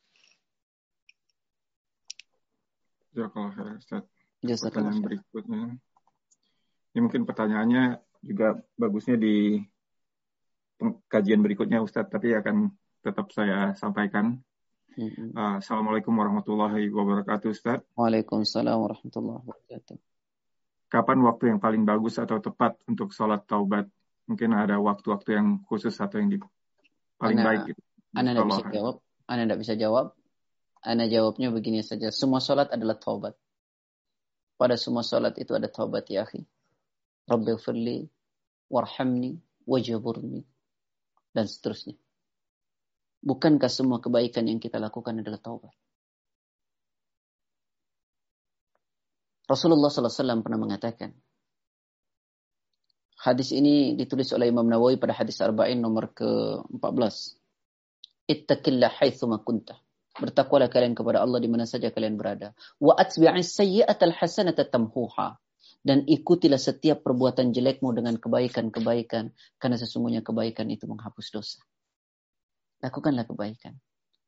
Jazakallah Ustaz. Pertanyaan berikutnya. Ini mungkin pertanyaannya juga bagusnya di kajian berikutnya Ustadz, tapi akan tetap saya sampaikan. Uh, Assalamualaikum warahmatullahi wabarakatuh Ustaz. Waalaikumsalam warahmatullahi wabarakatuh kapan waktu yang paling bagus atau tepat untuk sholat taubat? Mungkin ada waktu-waktu yang khusus atau yang di, paling Ana, baik. Gitu. Anda tidak bisa jawab. Anda tidak bisa jawab. Anda jawabnya begini saja. Semua sholat adalah taubat. Pada semua sholat itu ada taubat ya akhi. Rabbi firli, warhamni, wajaburni. Dan seterusnya. Bukankah semua kebaikan yang kita lakukan adalah taubat? Rasulullah SAW pernah mengatakan, hadis ini ditulis oleh Imam Nawawi pada hadis Arba'in nomor ke-14. Ittaqillah haithuma kunta. Bertakwalah kalian kepada Allah di mana saja kalian berada. Wa atbi'is sayyi'atal hasanata tamhuha. Dan ikutilah setiap perbuatan jelekmu dengan kebaikan-kebaikan. Karena sesungguhnya kebaikan itu menghapus dosa. Lakukanlah kebaikan.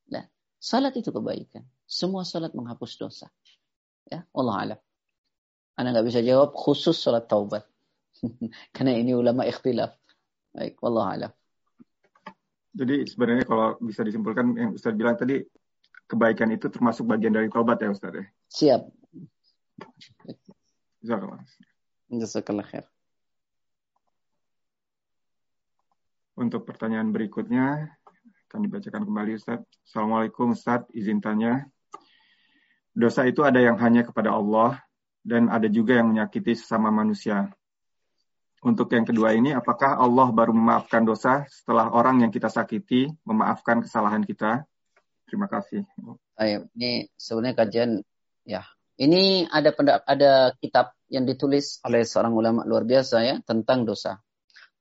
Nah, salat itu kebaikan. Semua salat menghapus dosa. Ya, Allah alam. Anda nggak bisa jawab khusus sholat taubat. Karena ini ulama ikhtilaf. Baik, wallah alam. Jadi sebenarnya kalau bisa disimpulkan yang Ustaz bilang tadi kebaikan itu termasuk bagian dari taubat ya Ustaz ya? Siap. Jazakallah khair. Untuk pertanyaan berikutnya akan dibacakan kembali Ustaz. Assalamualaikum Ustaz, izin tanya. Dosa itu ada yang hanya kepada Allah dan ada juga yang menyakiti sesama manusia. Untuk yang kedua ini, apakah Allah baru memaafkan dosa setelah orang yang kita sakiti memaafkan kesalahan kita? Terima kasih. Ayo, ini sebenarnya kajian ya. Ini ada ada kitab yang ditulis oleh seorang ulama luar biasa ya tentang dosa.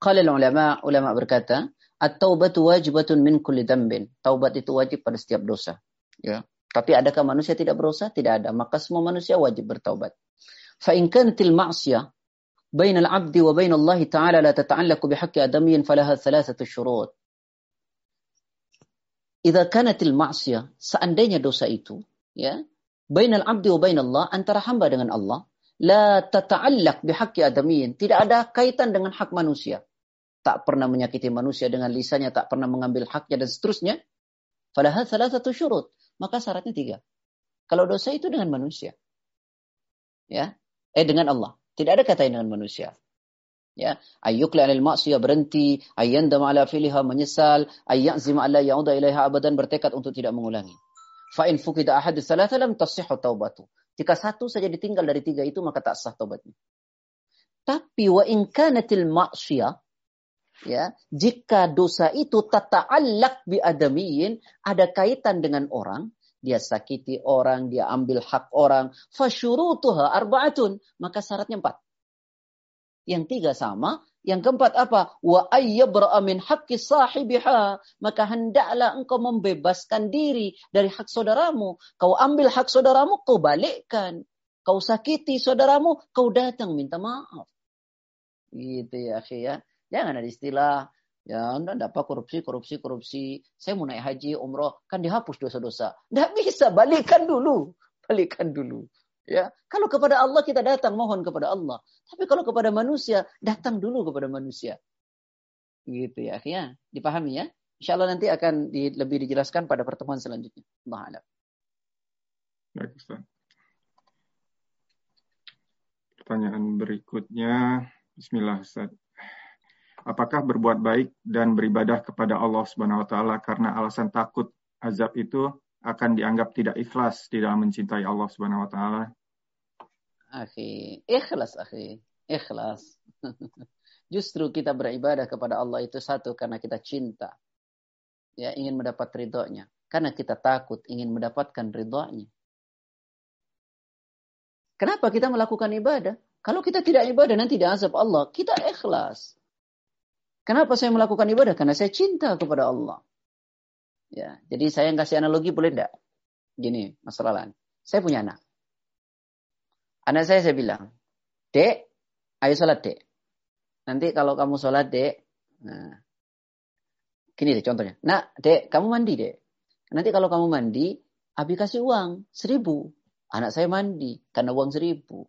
Qala ulama ulama berkata, at-taubatu wajibatun min kulli dambin. Taubat itu wajib pada setiap dosa. Ya. Tapi adakah manusia tidak berdosa? Tidak ada. Maka semua manusia wajib bertaubat. Fa in kanatil ma'siyah بين العبد وبين الله تعالى لا تتعلق بحق آدمي فلها ثلاثة شروط. إذا كانت المعصية seandainya dosa itu ya bainal abdi wa bainallah antara hamba dengan Allah la tata'allaq bihaqqi adamiyin tidak ada kaitan dengan hak manusia tak pernah menyakiti manusia dengan lisannya, tak pernah mengambil haknya dan seterusnya. Padahal salah satu syurut, maka syaratnya tiga. Kalau dosa itu dengan manusia, ya, eh dengan Allah, tidak ada kata dengan manusia. Ya, ayyukla anil maksiyah berhenti, ayyandam ala filiha menyesal, ayyazim ala yauda ilaiha abadan bertekad untuk tidak mengulangi. Fa in fukida ahadus salata lam taubatu. Jika satu saja ditinggal dari tiga itu maka tak sah taubatnya. Tapi wa in kanatil maksiyah ya jika dosa itu tata'allaq bi adamiyin ada kaitan dengan orang dia sakiti orang dia ambil hak orang. Fasyurutuha arbaatun. Maka syaratnya empat. Yang tiga sama. Yang keempat apa? Wa ayyabra'a min haqqi sahibiha. Maka hendaklah engkau membebaskan diri dari hak saudaramu. Kau ambil hak saudaramu kau balikkan. Kau sakiti saudaramu kau datang minta maaf. Gitu ya akhi ya. Jangan ada istilah ya anda dapat korupsi, korupsi, korupsi. Saya mau naik haji, umroh, kan dihapus dosa-dosa. Tidak bisa, balikan dulu. Balikan dulu. Ya, kalau kepada Allah kita datang mohon kepada Allah. Tapi kalau kepada manusia, datang dulu kepada manusia. Gitu ya, ya. Dipahami ya? Insya Allah nanti akan di, lebih dijelaskan pada pertemuan selanjutnya. Allah Baik, Ustaz. Pertanyaan berikutnya. Bismillah, Ustaz apakah berbuat baik dan beribadah kepada Allah Subhanahu wa taala karena alasan takut azab itu akan dianggap tidak ikhlas di dalam mencintai Allah Subhanahu wa taala? Akhi, ikhlas akhi, ikhlas. Justru kita beribadah kepada Allah itu satu karena kita cinta. Ya, ingin mendapat ridhonya. Karena kita takut ingin mendapatkan ridhonya. Kenapa kita melakukan ibadah? Kalau kita tidak ibadah nanti diazab Allah, kita ikhlas. Kenapa saya melakukan ibadah? Karena saya cinta kepada Allah. Ya, jadi saya kasih analogi boleh enggak? Gini, Mas Ralan. Saya punya anak. Anak saya saya bilang, Dek, ayo sholat dek. Nanti kalau kamu sholat dek, nah, gini deh contohnya. Nah, dek, kamu mandi dek. Nanti kalau kamu mandi, Abi kasih uang seribu. Anak saya mandi karena uang seribu.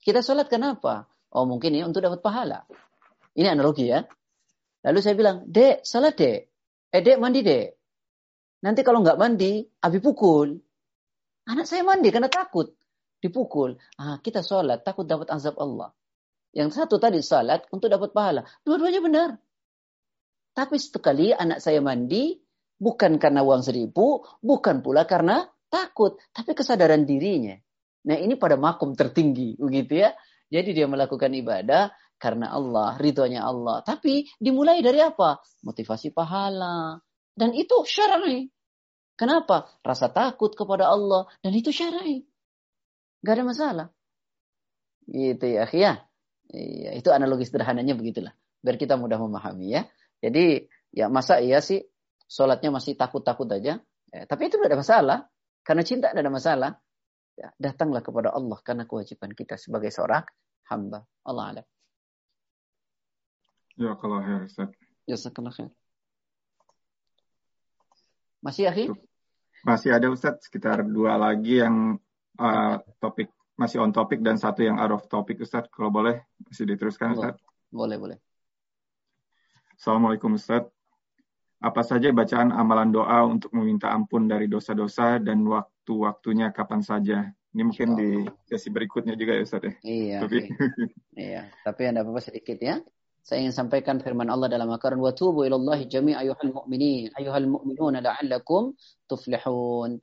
Kita sholat kenapa? Oh mungkin ini untuk dapat pahala. Ini analogi ya. Lalu saya bilang, dek, salah dek. Eh, dek, mandi dek. Nanti kalau nggak mandi, abi pukul. Anak saya mandi karena takut. Dipukul. Ah, kita sholat, takut dapat azab Allah. Yang satu tadi sholat untuk dapat pahala. Dua-duanya benar. Tapi sekali anak saya mandi, bukan karena uang seribu, bukan pula karena takut, tapi kesadaran dirinya. Nah ini pada makom tertinggi, begitu ya. Jadi dia melakukan ibadah karena Allah, ridhonya Allah. Tapi dimulai dari apa? Motivasi pahala. Dan itu syar'i. Kenapa? Rasa takut kepada Allah. Dan itu syar'i. Gak ada masalah. Gitu ya, ya. Iya, itu analogi sederhananya begitulah. Biar kita mudah memahami ya. Jadi ya masa iya sih sholatnya masih takut-takut aja. Ya, tapi itu tidak ada masalah. Karena cinta tidak ada masalah. Ya, datanglah kepada Allah karena kewajiban kita sebagai seorang hamba. Allah alam. Ya kalau khair Ustaz. Jazakallah khair. Masih akhi? Masih ada Ustaz sekitar dua lagi yang uh, topik masih on topik dan satu yang out of topic Ustaz. Kalau boleh masih diteruskan Ustaz. Boleh, boleh. Assalamualaikum Ustaz. Apa saja bacaan amalan doa untuk meminta ampun dari dosa-dosa dan waktu-waktunya kapan saja? Ini mungkin di sesi berikutnya juga ya Ustaz ya. Iya. Tapi iya, tapi ada apa-apa sedikit ya. Saya ingin sampaikan firman Allah dalam Al-Quran wa tubu ilallahi jami' ayuhal mu'minin ayuhal mu'minuna la'allakum tuflihun.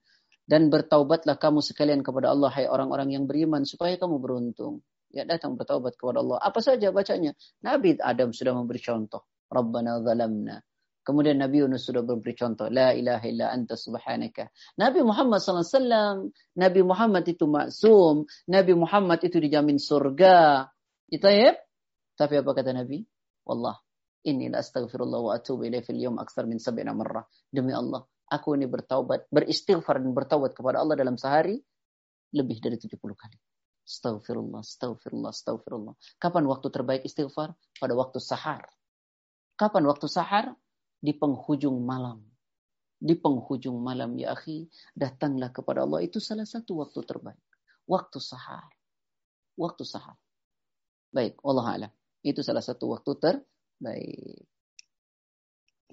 Dan bertaubatlah kamu sekalian kepada Allah hai orang-orang yang beriman supaya kamu beruntung. Ya datang bertaubat kepada Allah. Apa saja bacanya? Nabi Adam sudah memberi contoh. Rabbana zalamna Kemudian Nabi Yunus sudah memberi contoh. La ilaha illa anta subhanaka. Nabi Muhammad SAW. Nabi Muhammad itu maksum. Nabi Muhammad itu dijamin surga. Itu ya. Tapi apa kata Nabi? Wallah. Inni la astaghfirullah wa atubu ilaih fil yawm aksar min sab'ina marrah. Demi Allah. Aku ini bertaubat. Beristighfar dan bertaubat kepada Allah dalam sehari. Lebih dari 70 kali. Astaghfirullah, astaghfirullah, astaghfirullah. Kapan waktu terbaik istighfar? Pada waktu sahar. Kapan waktu sahar? di penghujung malam. Di penghujung malam ya akhi, datanglah kepada Allah. Itu salah satu waktu terbaik. Waktu sahar. Waktu sahar. Baik, Allah alam. Itu salah satu waktu terbaik.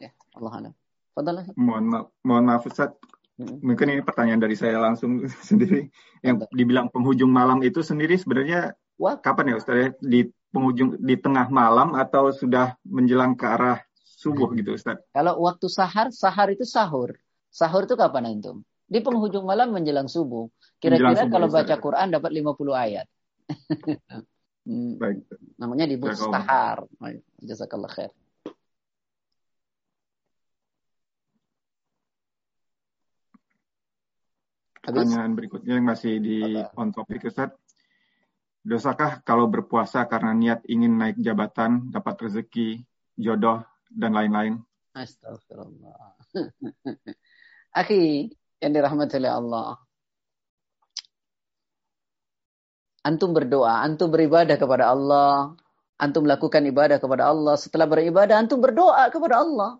Ya, Allah alam. Fadalah. Mohon maaf, mohon maaf Ustaz. Hmm. Mungkin ini pertanyaan dari saya langsung sendiri. Yang dibilang penghujung malam itu sendiri sebenarnya What? kapan ya Ustaz ya? Di penghujung di tengah malam atau sudah menjelang ke arah subuh gitu Ustaz. Kalau waktu sahar, sahar itu sahur. Sahur itu kapan antum? Di penghujung malam menjelang subuh. Kira-kira kalau baca Quran dapat 50 ayat. hmm. Baik. Namanya di sahar. Jazakallah khair. Pertanyaan berikutnya yang masih di on topic Ustaz. Dosakah kalau berpuasa karena niat ingin naik jabatan, dapat rezeki, jodoh, dan lain-lain. Astagfirullah. Akhi yang dirahmati oleh Allah. Antum berdoa, antum beribadah kepada Allah, antum melakukan ibadah kepada Allah. Setelah beribadah, antum berdoa kepada Allah.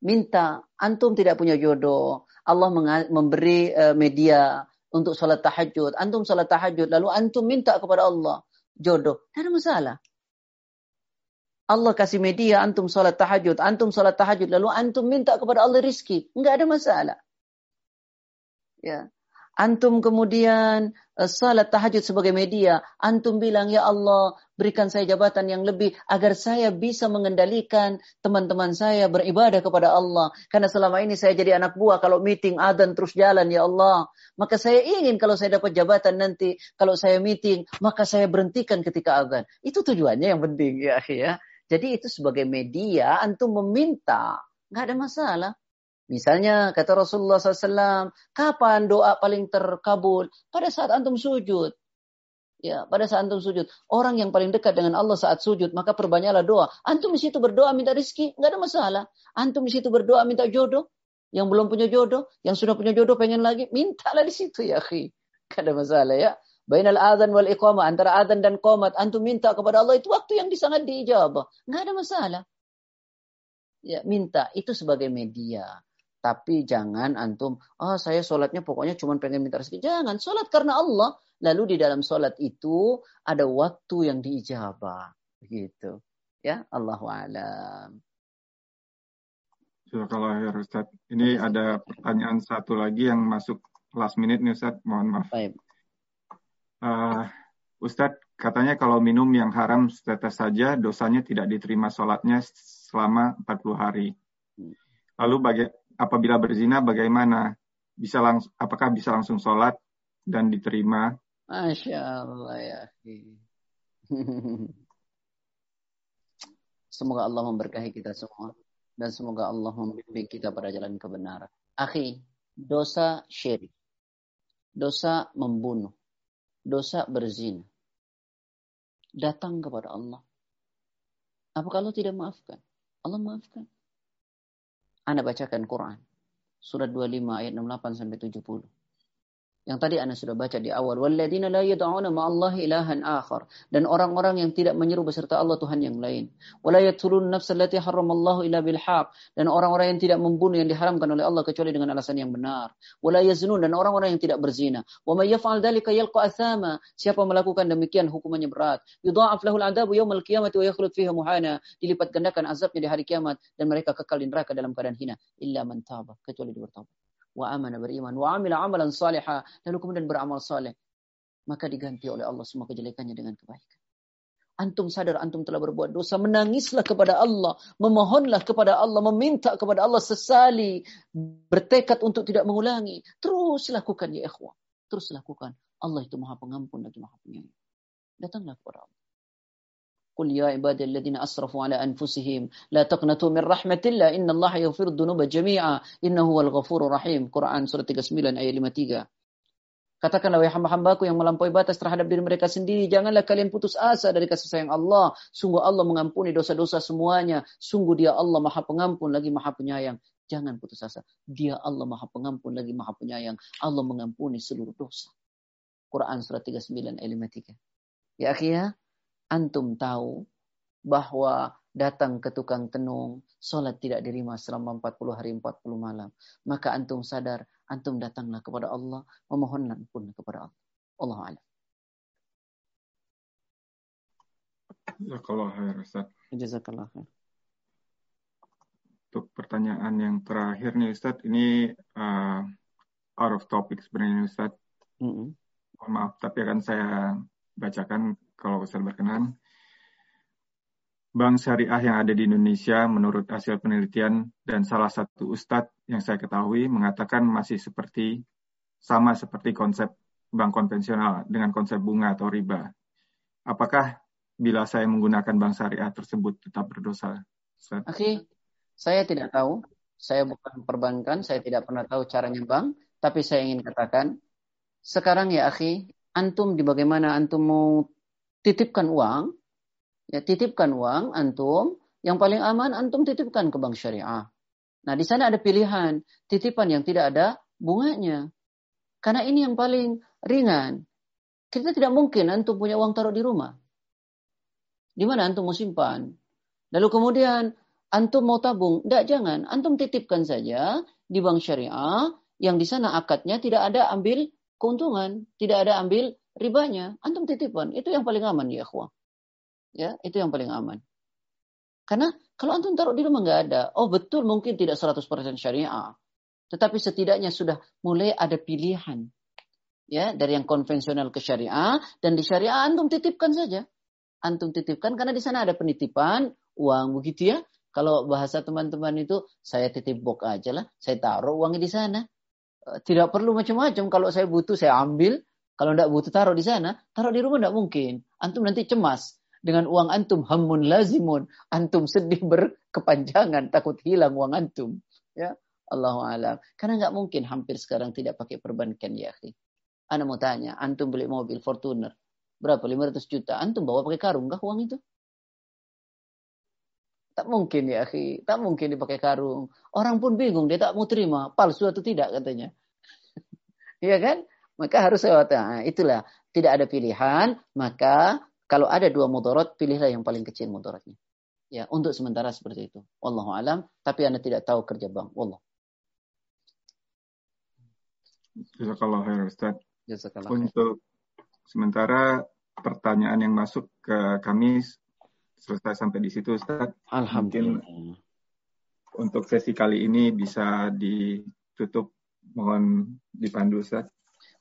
Minta, antum tidak punya jodoh. Allah memberi uh, media untuk sholat tahajud. Antum sholat tahajud, lalu antum minta kepada Allah jodoh. Tidak ada masalah. Allah kasih media, antum sholat tahajud, antum sholat tahajud, lalu antum minta kepada Allah rizki. Enggak ada masalah. Ya. Antum kemudian uh, salat tahajud sebagai media. Antum bilang, ya Allah, berikan saya jabatan yang lebih agar saya bisa mengendalikan teman-teman saya beribadah kepada Allah. Karena selama ini saya jadi anak buah kalau meeting adan terus jalan, ya Allah. Maka saya ingin kalau saya dapat jabatan nanti, kalau saya meeting, maka saya berhentikan ketika adan. Itu tujuannya yang penting ya. ya. Jadi itu sebagai media antum meminta, nggak ada masalah. Misalnya kata Rasulullah SAW, kapan doa paling terkabul? Pada saat antum sujud. Ya, pada saat antum sujud. Orang yang paling dekat dengan Allah saat sujud, maka perbanyaklah doa. Antum di situ berdoa minta rizki, nggak ada masalah. Antum di situ berdoa minta jodoh. Yang belum punya jodoh, yang sudah punya jodoh pengen lagi, mintalah di situ ya, akhi. Gak ada masalah ya. Bainal adzan wal iqamah, antara adzan dan qomat, antum minta kepada Allah itu waktu yang sangat diijabah. Enggak ada masalah. Ya, minta itu sebagai media. Tapi jangan antum, ah oh, saya sholatnya pokoknya cuma pengen minta rezeki. Jangan, sholat karena Allah. Lalu di dalam sholat itu ada waktu yang diijabah. Begitu. Ya, Allah alam. Kalau ya Ustaz. Ini ada pertanyaan satu lagi yang masuk last minute nih Ustaz. Mohon maaf. Baik. Uh, Ustadz, katanya kalau minum yang haram setetes saja, dosanya tidak diterima sholatnya selama 40 hari. Lalu baga apabila berzina bagaimana? Bisa langsung, apakah bisa langsung sholat dan diterima? Masya Allah ya. Semoga Allah memberkahi kita semua. Dan semoga Allah membimbing kita pada jalan kebenaran. Akhi, dosa syirik. Dosa membunuh dosa berzina. Datang kepada Allah. Apa kalau tidak maafkan? Allah maafkan. Anda bacakan Quran. Surat 25 ayat 68 sampai 70. Yang tadi Anda sudah baca di awal. Walladzina la yad'una ma'allahi ilahan akhar. Dan orang-orang yang tidak menyeru beserta Allah Tuhan yang lain. Wala yaqtulun nafsa allati harramallahu illa bil Dan orang-orang yang tidak membunuh yang diharamkan oleh Allah kecuali dengan alasan yang benar. Wala yaznun dan orang-orang yang tidak berzina. Wa may yaf'al dzalika yalqa athama. Siapa melakukan demikian hukumannya berat. Yudha'af lahul adabu yaumal qiyamati wa yakhlud fiha muhana. Dilipat gandakan azabnya di hari kiamat dan mereka kekal di neraka dalam keadaan hina illa man taba kecuali dia bertaubat wa amana beriman wa amila amalan salihah lalu kemudian beramal saleh maka diganti oleh Allah semua kejelekannya dengan kebaikan. Antum sadar antum telah berbuat dosa, menangislah kepada Allah, memohonlah kepada Allah, meminta kepada Allah sesali, bertekad untuk tidak mengulangi. Terus lakukan ya ikhwah. Terus lakukan. Allah itu maha pengampun lagi maha penyayang. Datanglah kepada Allah. قل يا عبادي الذين أسرفوا على أنفسهم لا تقنطوا من رحمة الله إن الله يغفر الذنوب جميعا إنه هو الغفور الرحيم Quran surah 39 ayat 53 Katakanlah wahai hamba-hambaku yang melampaui batas terhadap diri mereka sendiri, janganlah kalian putus asa dari kasih sayang Allah. Sungguh Allah mengampuni dosa-dosa semuanya. Sungguh Dia Allah Maha Pengampun lagi Maha Penyayang. Jangan putus asa. Dia Allah Maha Pengampun lagi Maha Penyayang. Allah mengampuni seluruh dosa. Quran surat 39 ayat 53. Ya akhirnya, antum tahu bahwa datang ke tukang tenung, sholat tidak diterima selama 40 hari 40 malam. Maka antum sadar, antum datanglah kepada Allah, memohonlah pun kepada Allah. Allah alam. Jazakallah khair Ustaz. Jazakallah khair. Untuk pertanyaan yang terakhir nih Ustaz, ini uh, out of topic sebenarnya Ustaz. Mm -hmm. maaf, tapi akan saya bacakan kalau Ustaz berkenan. Bank syariah yang ada di Indonesia menurut hasil penelitian dan salah satu ustadz yang saya ketahui mengatakan masih seperti sama seperti konsep bank konvensional dengan konsep bunga atau riba. Apakah bila saya menggunakan bank syariah tersebut tetap berdosa? Oke, okay. saya tidak tahu. Saya bukan perbankan, saya tidak pernah tahu caranya bank, tapi saya ingin katakan sekarang ya akhi, antum di bagaimana antum mau titipkan uang, ya titipkan uang antum, yang paling aman antum titipkan ke bank syariah. Nah, di sana ada pilihan titipan yang tidak ada bunganya. Karena ini yang paling ringan. Kita tidak mungkin antum punya uang taruh di rumah. Di mana antum mau simpan? Lalu kemudian antum mau tabung? Tidak, jangan. Antum titipkan saja di bank syariah yang di sana akadnya tidak ada ambil keuntungan, tidak ada ambil ribanya, antum titipan. Itu yang paling aman ya, akhwah. Ya, itu yang paling aman. Karena kalau antum taruh di rumah nggak ada, oh betul mungkin tidak 100% syariah. Tetapi setidaknya sudah mulai ada pilihan. Ya, dari yang konvensional ke syariah dan di syariah antum titipkan saja. Antum titipkan karena di sana ada penitipan uang begitu ya. Kalau bahasa teman-teman itu saya titip bok aja lah, saya taruh uangnya di sana. Eh, tidak perlu macam-macam. Kalau saya butuh saya ambil, kalau tidak butuh taruh di sana, taruh di rumah tidak mungkin. Antum nanti cemas. Dengan uang antum hamun lazimun. Antum sedih berkepanjangan, takut hilang uang antum. Ya, Allahu alam. Karena nggak mungkin hampir sekarang tidak pakai perbankan ya, akhi. Anda mau tanya, antum beli mobil Fortuner berapa? 500 juta. Antum bawa pakai karung kah uang itu? Tak mungkin ya, akhi. Tak mungkin dipakai karung. Orang pun bingung, dia tak mau terima palsu atau tidak katanya. Iya kan? Maka harus. Nah, itulah tidak ada pilihan, maka kalau ada dua mudarat, pilihlah yang paling kecil mudaratnya. Ya, untuk sementara seperti itu. Wallahu alam, tapi Anda tidak tahu kerja bank. Wallah. Jazakallah khair Ustaz. Jazakallah Untuk sementara pertanyaan yang masuk ke kami selesai sampai di situ Ustaz. Alhamdulillah. Mungkin untuk sesi kali ini bisa ditutup mohon dipandu Ustaz.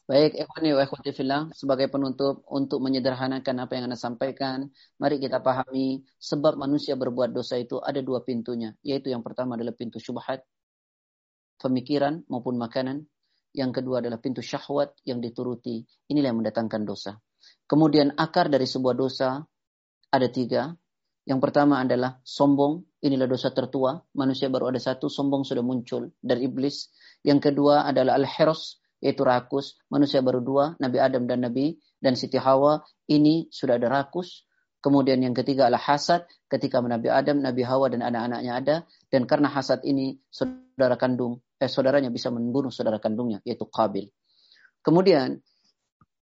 Baik, ikhwani wa ikhwati fillah, sebagai penutup untuk menyederhanakan apa yang Anda sampaikan, mari kita pahami sebab manusia berbuat dosa itu ada dua pintunya, yaitu yang pertama adalah pintu syubhat, pemikiran maupun makanan, yang kedua adalah pintu syahwat yang dituruti, inilah yang mendatangkan dosa. Kemudian akar dari sebuah dosa ada tiga, yang pertama adalah sombong, inilah dosa tertua, manusia baru ada satu, sombong sudah muncul dari iblis. Yang kedua adalah al-hirs, yaitu rakus. Manusia baru dua, Nabi Adam dan Nabi dan Siti Hawa. Ini sudah ada rakus. Kemudian yang ketiga adalah hasad. Ketika Nabi Adam, Nabi Hawa dan anak-anaknya ada. Dan karena hasad ini saudara kandung, eh saudaranya bisa membunuh saudara kandungnya, yaitu Qabil. Kemudian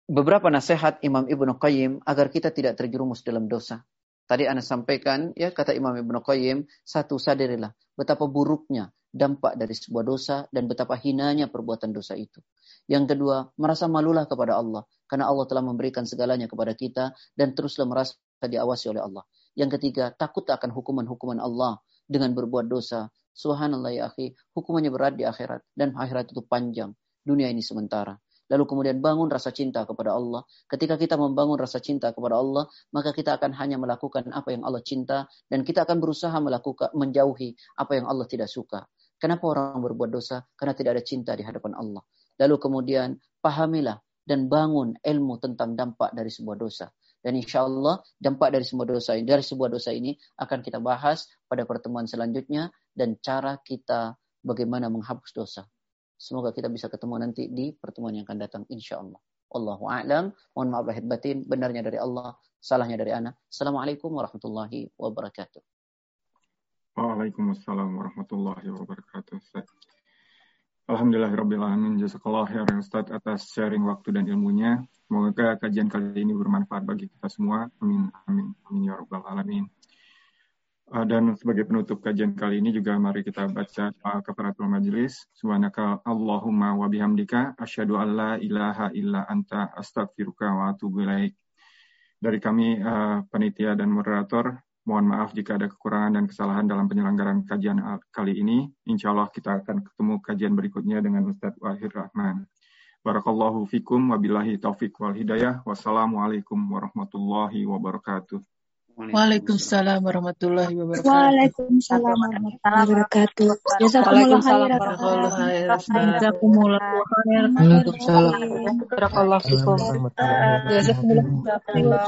beberapa nasihat Imam Ibnu Qayyim agar kita tidak terjerumus dalam dosa. Tadi Anda sampaikan, ya kata Imam Ibnu Qayyim, satu sadarilah betapa buruknya dampak dari sebuah dosa dan betapa hinanya perbuatan dosa itu. Yang kedua, merasa malulah kepada Allah karena Allah telah memberikan segalanya kepada kita dan teruslah merasa diawasi oleh Allah. Yang ketiga, takut akan hukuman-hukuman Allah dengan berbuat dosa. Subhanallah ya akhi, hukumannya berat di akhirat dan akhirat itu panjang. Dunia ini sementara. Lalu kemudian bangun rasa cinta kepada Allah. Ketika kita membangun rasa cinta kepada Allah, maka kita akan hanya melakukan apa yang Allah cinta dan kita akan berusaha melakukan menjauhi apa yang Allah tidak suka. Kenapa orang berbuat dosa? Karena tidak ada cinta di hadapan Allah. Lalu kemudian pahamilah dan bangun ilmu tentang dampak dari sebuah dosa. Dan insya Allah dampak dari sebuah dosa ini, dari sebuah dosa ini akan kita bahas pada pertemuan selanjutnya dan cara kita bagaimana menghapus dosa. Semoga kita bisa ketemu nanti di pertemuan yang akan datang insya Allah. Allahu a'lam. Mohon maaf lahir batin. Benarnya dari Allah, salahnya dari ana. Assalamualaikum warahmatullahi wabarakatuh. Waalaikumsalam warahmatullahi wabarakatuh. Alhamdulillahirrahmanirrahim. Jazakallah ya Ustaz atas sharing waktu dan ilmunya. Semoga kajian kali ini bermanfaat bagi kita semua. Amin. Amin. Amin ya Rabbal Alamin. Uh, dan sebagai penutup kajian kali ini juga mari kita baca uh, keparatul majelis. Subhanaka Allahumma wa bihamdika asyhadu an la ilaha illa anta astaghfiruka wa atubu ilaik. Dari kami uh, panitia dan moderator, mohon maaf jika ada kekurangan dan kesalahan dalam penyelenggaraan kajian kali ini. Insya Allah kita akan ketemu kajian berikutnya dengan Ustadz Wahid Rahman. Barakallahu fikum wabillahi taufik wal hidayah. Wassalamualaikum warahmatullahi wabarakatuh. Waalaikumsalam warahmatullahi wabarakatuh. Waalaikumsalam warahmatullahi wabarakatuh. Jazakumullah khairan. Jazakumullah khairan. Waalaikumsalam. Barakallahu fikum. Jazakumullah khairan.